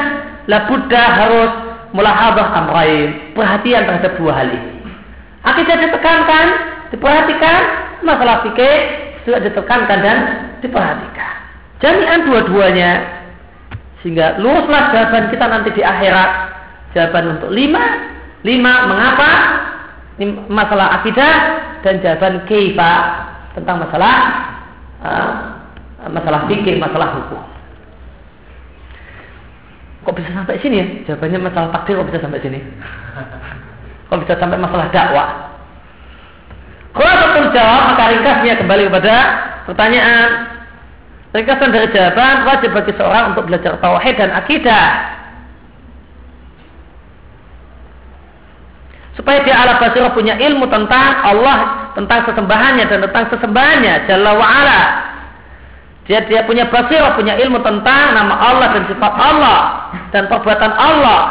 La Buddha harus mulahabah amrain. Perhatian terhadap dua hal ini. Akidah ditekankan, diperhatikan. Masalah fikih juga ditekankan dan diperhatikan. Jami'an dua-duanya. Sehingga luluslah jawaban kita nanti di akhirat. Jawaban untuk lima. Lima, mengapa? Ini masalah akidah dan jawaban keifa tentang masalah uh, masalah fikih, masalah hukum. Kok bisa sampai sini ya? Jawabannya masalah takdir kok bisa sampai sini? Kok bisa sampai masalah dakwah? Kalau jawab, maka ringkasnya kembali kepada pertanyaan. Ringkasan dari jawaban wajib bagi seorang untuk belajar tauhid dan akidah. Supaya dia ala basirah punya ilmu tentang Allah, tentang sesembahannya dan tentang sesembahannya, Jalla wa'ala. Dia dia punya basirah, punya ilmu tentang nama Allah dan sifat Allah dan perbuatan Allah.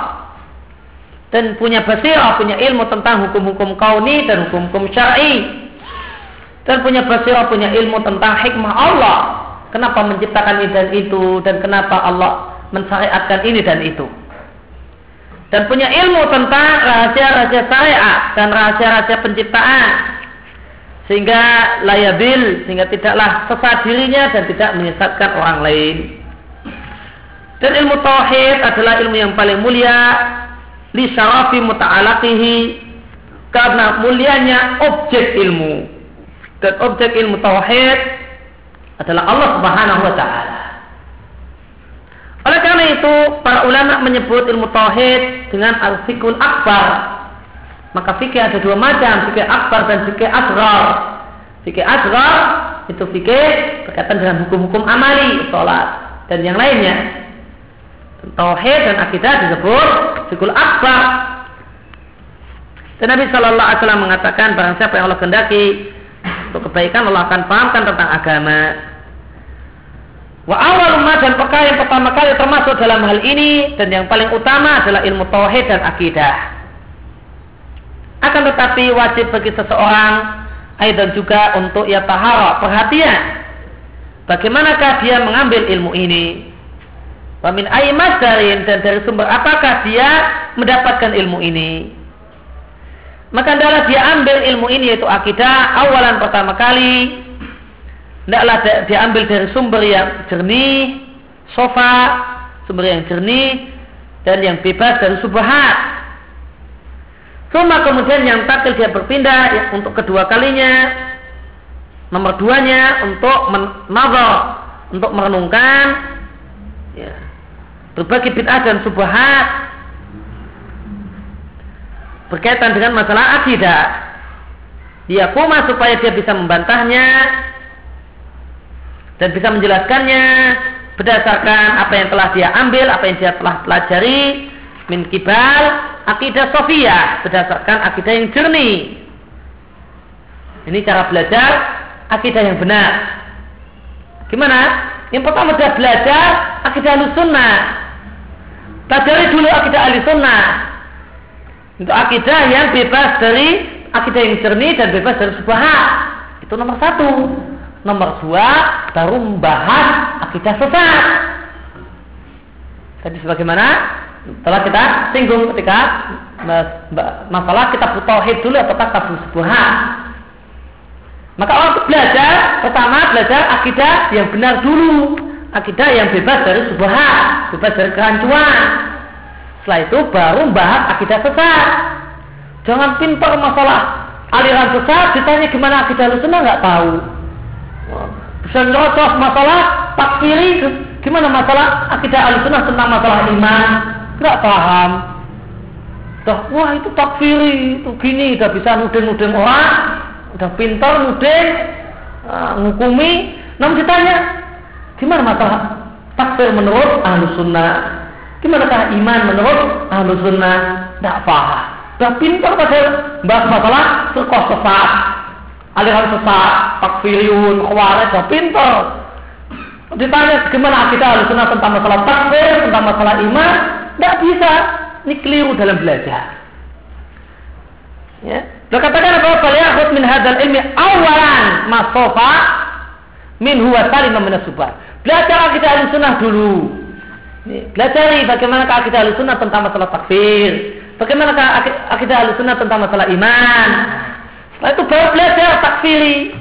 Dan punya basirah, punya ilmu tentang hukum-hukum kauni dan hukum-hukum syar'i. Dan punya basirah, punya ilmu tentang hikmah Allah. Kenapa menciptakan ini dan itu dan kenapa Allah mensyariatkan ini dan itu. Dan punya ilmu tentang rahasia-rahasia syariat dan rahasia-rahasia penciptaan sehingga layabil sehingga tidaklah sesat dirinya dan tidak menyesatkan orang lain. Dan ilmu tauhid adalah ilmu yang paling mulia li syarafi muta'alaqihi karena mulianya objek ilmu. Dan objek ilmu tauhid adalah Allah Subhanahu wa taala. Oleh karena itu, para ulama menyebut ilmu tauhid dengan al-fikul akbar. Maka fikih ada dua macam, fikih akbar dan fikih asrar. Fikih asrar itu fikih berkaitan dengan hukum-hukum amali, sholat dan yang lainnya. Tauhid dan akidah disebut fikul akbar. Dan Nabi Shallallahu Alaihi Wasallam mengatakan barang siapa yang Allah kehendaki untuk kebaikan Allah akan pahamkan tentang agama. Wa awal dan perkara yang pertama kali termasuk dalam hal ini dan yang paling utama adalah ilmu tauhid dan akidah. Akan tetapi wajib bagi seseorang dan juga untuk ia tahara perhatian. Bagaimanakah dia mengambil ilmu ini? Wamin ayat darin dan dari sumber apakah dia mendapatkan ilmu ini? Maka adalah dia ambil ilmu ini yaitu akidah awalan pertama kali Tidaklah diambil dari sumber yang jernih, sofa, sumber yang jernih, dan yang bebas dari subhat. Cuma kemudian yang takil dia berpindah ya, untuk kedua kalinya, nomor duanya untuk menazar, untuk merenungkan ya, berbagai bid'ah dan subhat berkaitan dengan masalah akidah. Dia kuma supaya dia bisa membantahnya dan bisa menjelaskannya berdasarkan apa yang telah dia ambil, apa yang dia telah pelajari min kibal akidah sofia berdasarkan akidah yang jernih. Ini cara belajar akidah yang benar. Gimana? Yang pertama adalah belajar akidah sunnah. Pelajari dulu akidah sunnah. Untuk akidah yang bebas dari akidah yang jernih dan bebas dari subhat. Itu nomor satu. Nomor dua, baru membahas akidah sesat. Tadi sebagaimana telah kita singgung ketika masalah kita tauhid dulu atau tabu sebuah. Maka orang belajar pertama belajar akidah yang benar dulu, akidah yang bebas dari sebuah, bebas dari kerancuan. Setelah itu baru membahas akidah sesat. Jangan pintar masalah aliran sesat, ditanya gimana akidah lu senang nggak tahu. Bisa nyocok masalah takfiri gimana masalah akidah al-sunnah tentang masalah iman? Nggak paham. Dah, wah itu takfiri itu gini udah bisa nuding-nuding orang udah pintar nuding uh, ngukumi. Namun ditanya gimana masalah takfir menurut ahlu sunnah? Gimana kah iman menurut ahlu sunnah? Nggak paham. Udah pintar pada bahas masalah sekos sesat aliran sesat, takfiriyun, khawarij, sudah pintar. Ditanya gimana kita sunnah tentang masalah takfir, tentang masalah iman, tidak bisa. Ini dalam belajar. Ya. Berkatakan apa? Faliyahud min hadal ilmi awalan masofa min huwa salim min Belajar akidah sunnah dulu. Belajar bagaimana akidah sunnah tentang masalah takfir. Bagaimana akidah sunnah tentang masalah iman. Nah itu baru belajar takfiri.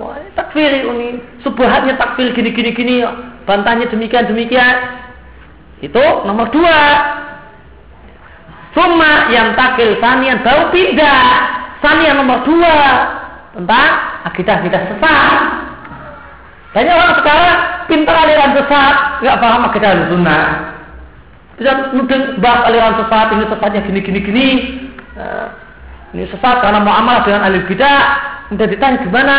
Wah, takfiri ini subhatnya takfir gini gini gini, bantahnya demikian demikian. Itu nomor dua. Cuma yang takil sanian baru pindah. Sanian nomor dua tentang akidah kita sesat. Banyak orang sekarang pintar aliran sesat, nggak paham akidah sunnah. Bisa nuding bahas aliran sesat, ini sesatnya gini gini gini. Ini sesat karena muamalah dengan ahli bid'ah. Kemudian ditanya gimana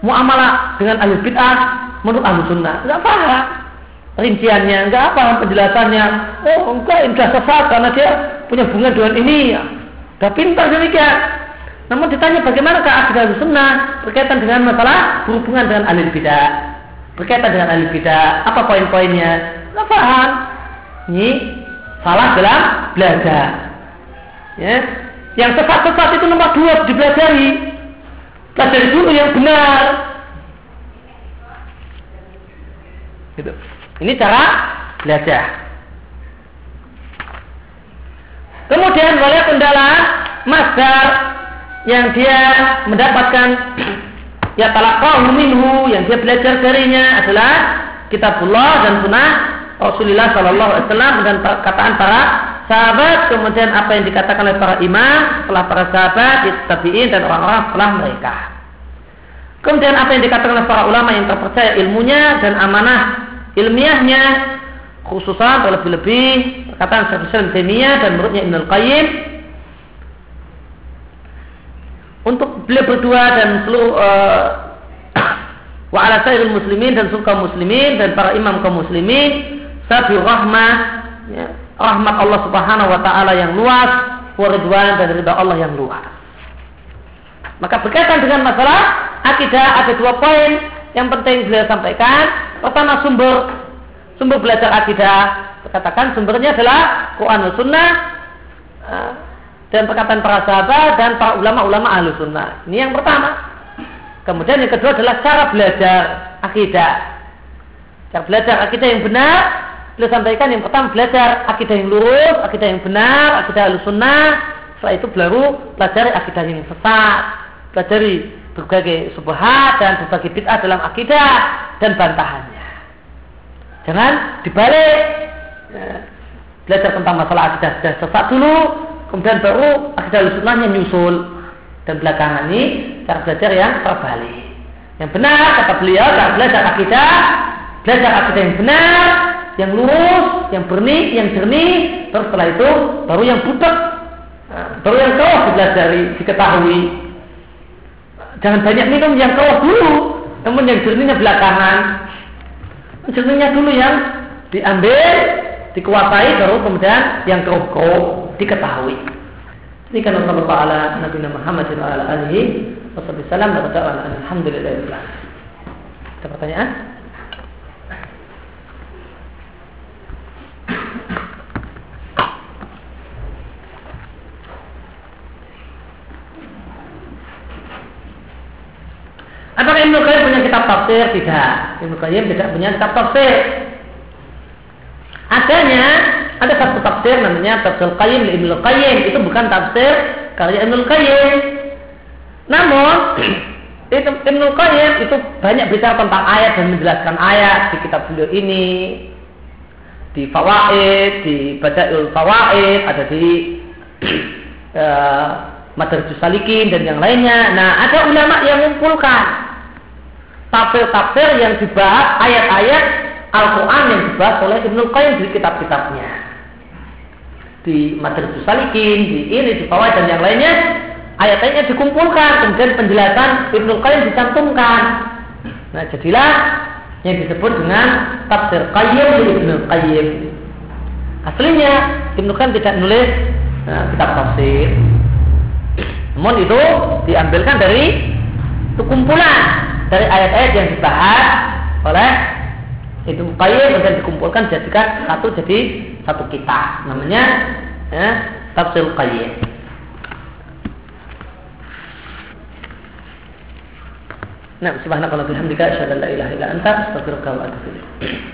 muamalah dengan ahli bid'ah menurut ahli sunnah. Enggak paham rinciannya, enggak apa penjelasannya. Oh enggak, ini sesat karena dia punya hubungan dengan ini. Sudah pintar demikian. Namun ditanya bagaimana ke akidah sunnah berkaitan dengan masalah berhubungan dengan ahli bid'ah. Berkaitan dengan ahli bid'ah, apa poin-poinnya? Enggak paham. Ini salah dalam belajar. Ya, yang sesat-sesat itu nomor dua dipelajari. Pelajari dulu yang benar. Gitu. Ini cara belajar. Kemudian boleh kendala master yang dia mendapatkan ya talaqahu minhu yang dia belajar darinya adalah kitabullah dan sunnah Rasulullah Shallallahu Alaihi Wasallam dan perkataan para sahabat, kemudian apa yang dikatakan oleh para imam, setelah para sahabat, tabiin dan orang-orang setelah mereka. Kemudian apa yang dikatakan oleh para ulama yang terpercaya ilmunya dan amanah ilmiahnya khususan terlebih-lebih perkataan Syekh Islam Taimiyah dan menurutnya Ibnu Qayyim untuk beliau berdua dan seluruh uh, [coughs] wa ala muslimin dan suka muslimin dan para imam kaum muslimin sabi rahmah ya, rahmat Allah Subhanahu wa taala yang luas waridwan dan ridha Allah yang luas maka berkaitan dengan masalah akidah ada dua poin yang penting beliau sampaikan pertama sumber sumber belajar akidah katakan sumbernya adalah Quran dan Sunnah uh, dan perkataan para sahabat dan para ulama-ulama ahlu sunnah. Ini yang pertama. Kemudian yang kedua adalah cara belajar akidah. Cara belajar akidah yang benar, beliau sampaikan yang pertama belajar akidah yang lurus, akidah yang benar, akidah ahlu sunnah. Setelah itu baru pelajari akidah yang sesat, pelajari berbagai subhat dan berbagai bid'ah dalam akidah dan bantahannya. Jangan dibalik. Ya, belajar tentang masalah akidah sudah sesat dulu, kemudian baru akidah sunnahnya nyusul dan belakangan ini cara belajar yang terbalik yang benar kata beliau cara belajar akidah belajar akidah yang benar yang lurus yang berni yang jernih terus setelah itu baru yang butek nah, baru yang kau dipelajari diketahui jangan banyak minum yang kau dulu namun yang jernihnya belakangan jernihnya dulu yang diambil dikuasai baru kemudian yang kau diketahui. Ini kan Allah Taala Nabi Muhammad wa ala alihi wasallam berdoa alhamdulillah. Ada pertanyaan? Apakah Ibnu Qayyim punya kitab tafsir? Tidak. Ibnu Qayyim tidak punya kitab tafsir. Adanya ada satu tafsir namanya tafsir Qayyim Ibnu Qayyim itu bukan tafsir karya Ibnu Qayyim. Namun [clears throat] itu Ibnu Qayyim itu banyak bicara tentang ayat dan menjelaskan ayat di kitab beliau ini di Fawaid, di Badail Fawaid, ada di [clears throat] uh, Salikin dan yang lainnya. Nah, ada ulama yang mengumpulkan tafsir-tafsir yang dibahas ayat-ayat Al-Quran yang dibahas oleh Ibnu Qayyim di kitab-kitabnya. Di Madrasah Salikin, di ini, di bawah dan yang lainnya, ayat-ayatnya dikumpulkan, kemudian penjelasan Ibnu Qayyim dicantumkan. Nah, jadilah yang disebut dengan tafsir Qayyim di Ibnu Qayyim. Aslinya Ibnu Qayyim tidak nulis nah, kitab tafsir. Namun itu diambilkan dari kumpulan dari ayat-ayat yang dibahas oleh itu Qayyim dan dikumpulkan jadikan satu jadi satu kita namanya ya, Tafsir Qayyim. Nah, subhanakallah bihamdika asyhadu an la ilaha illa anta astaghfiruka wa atubu ilaik.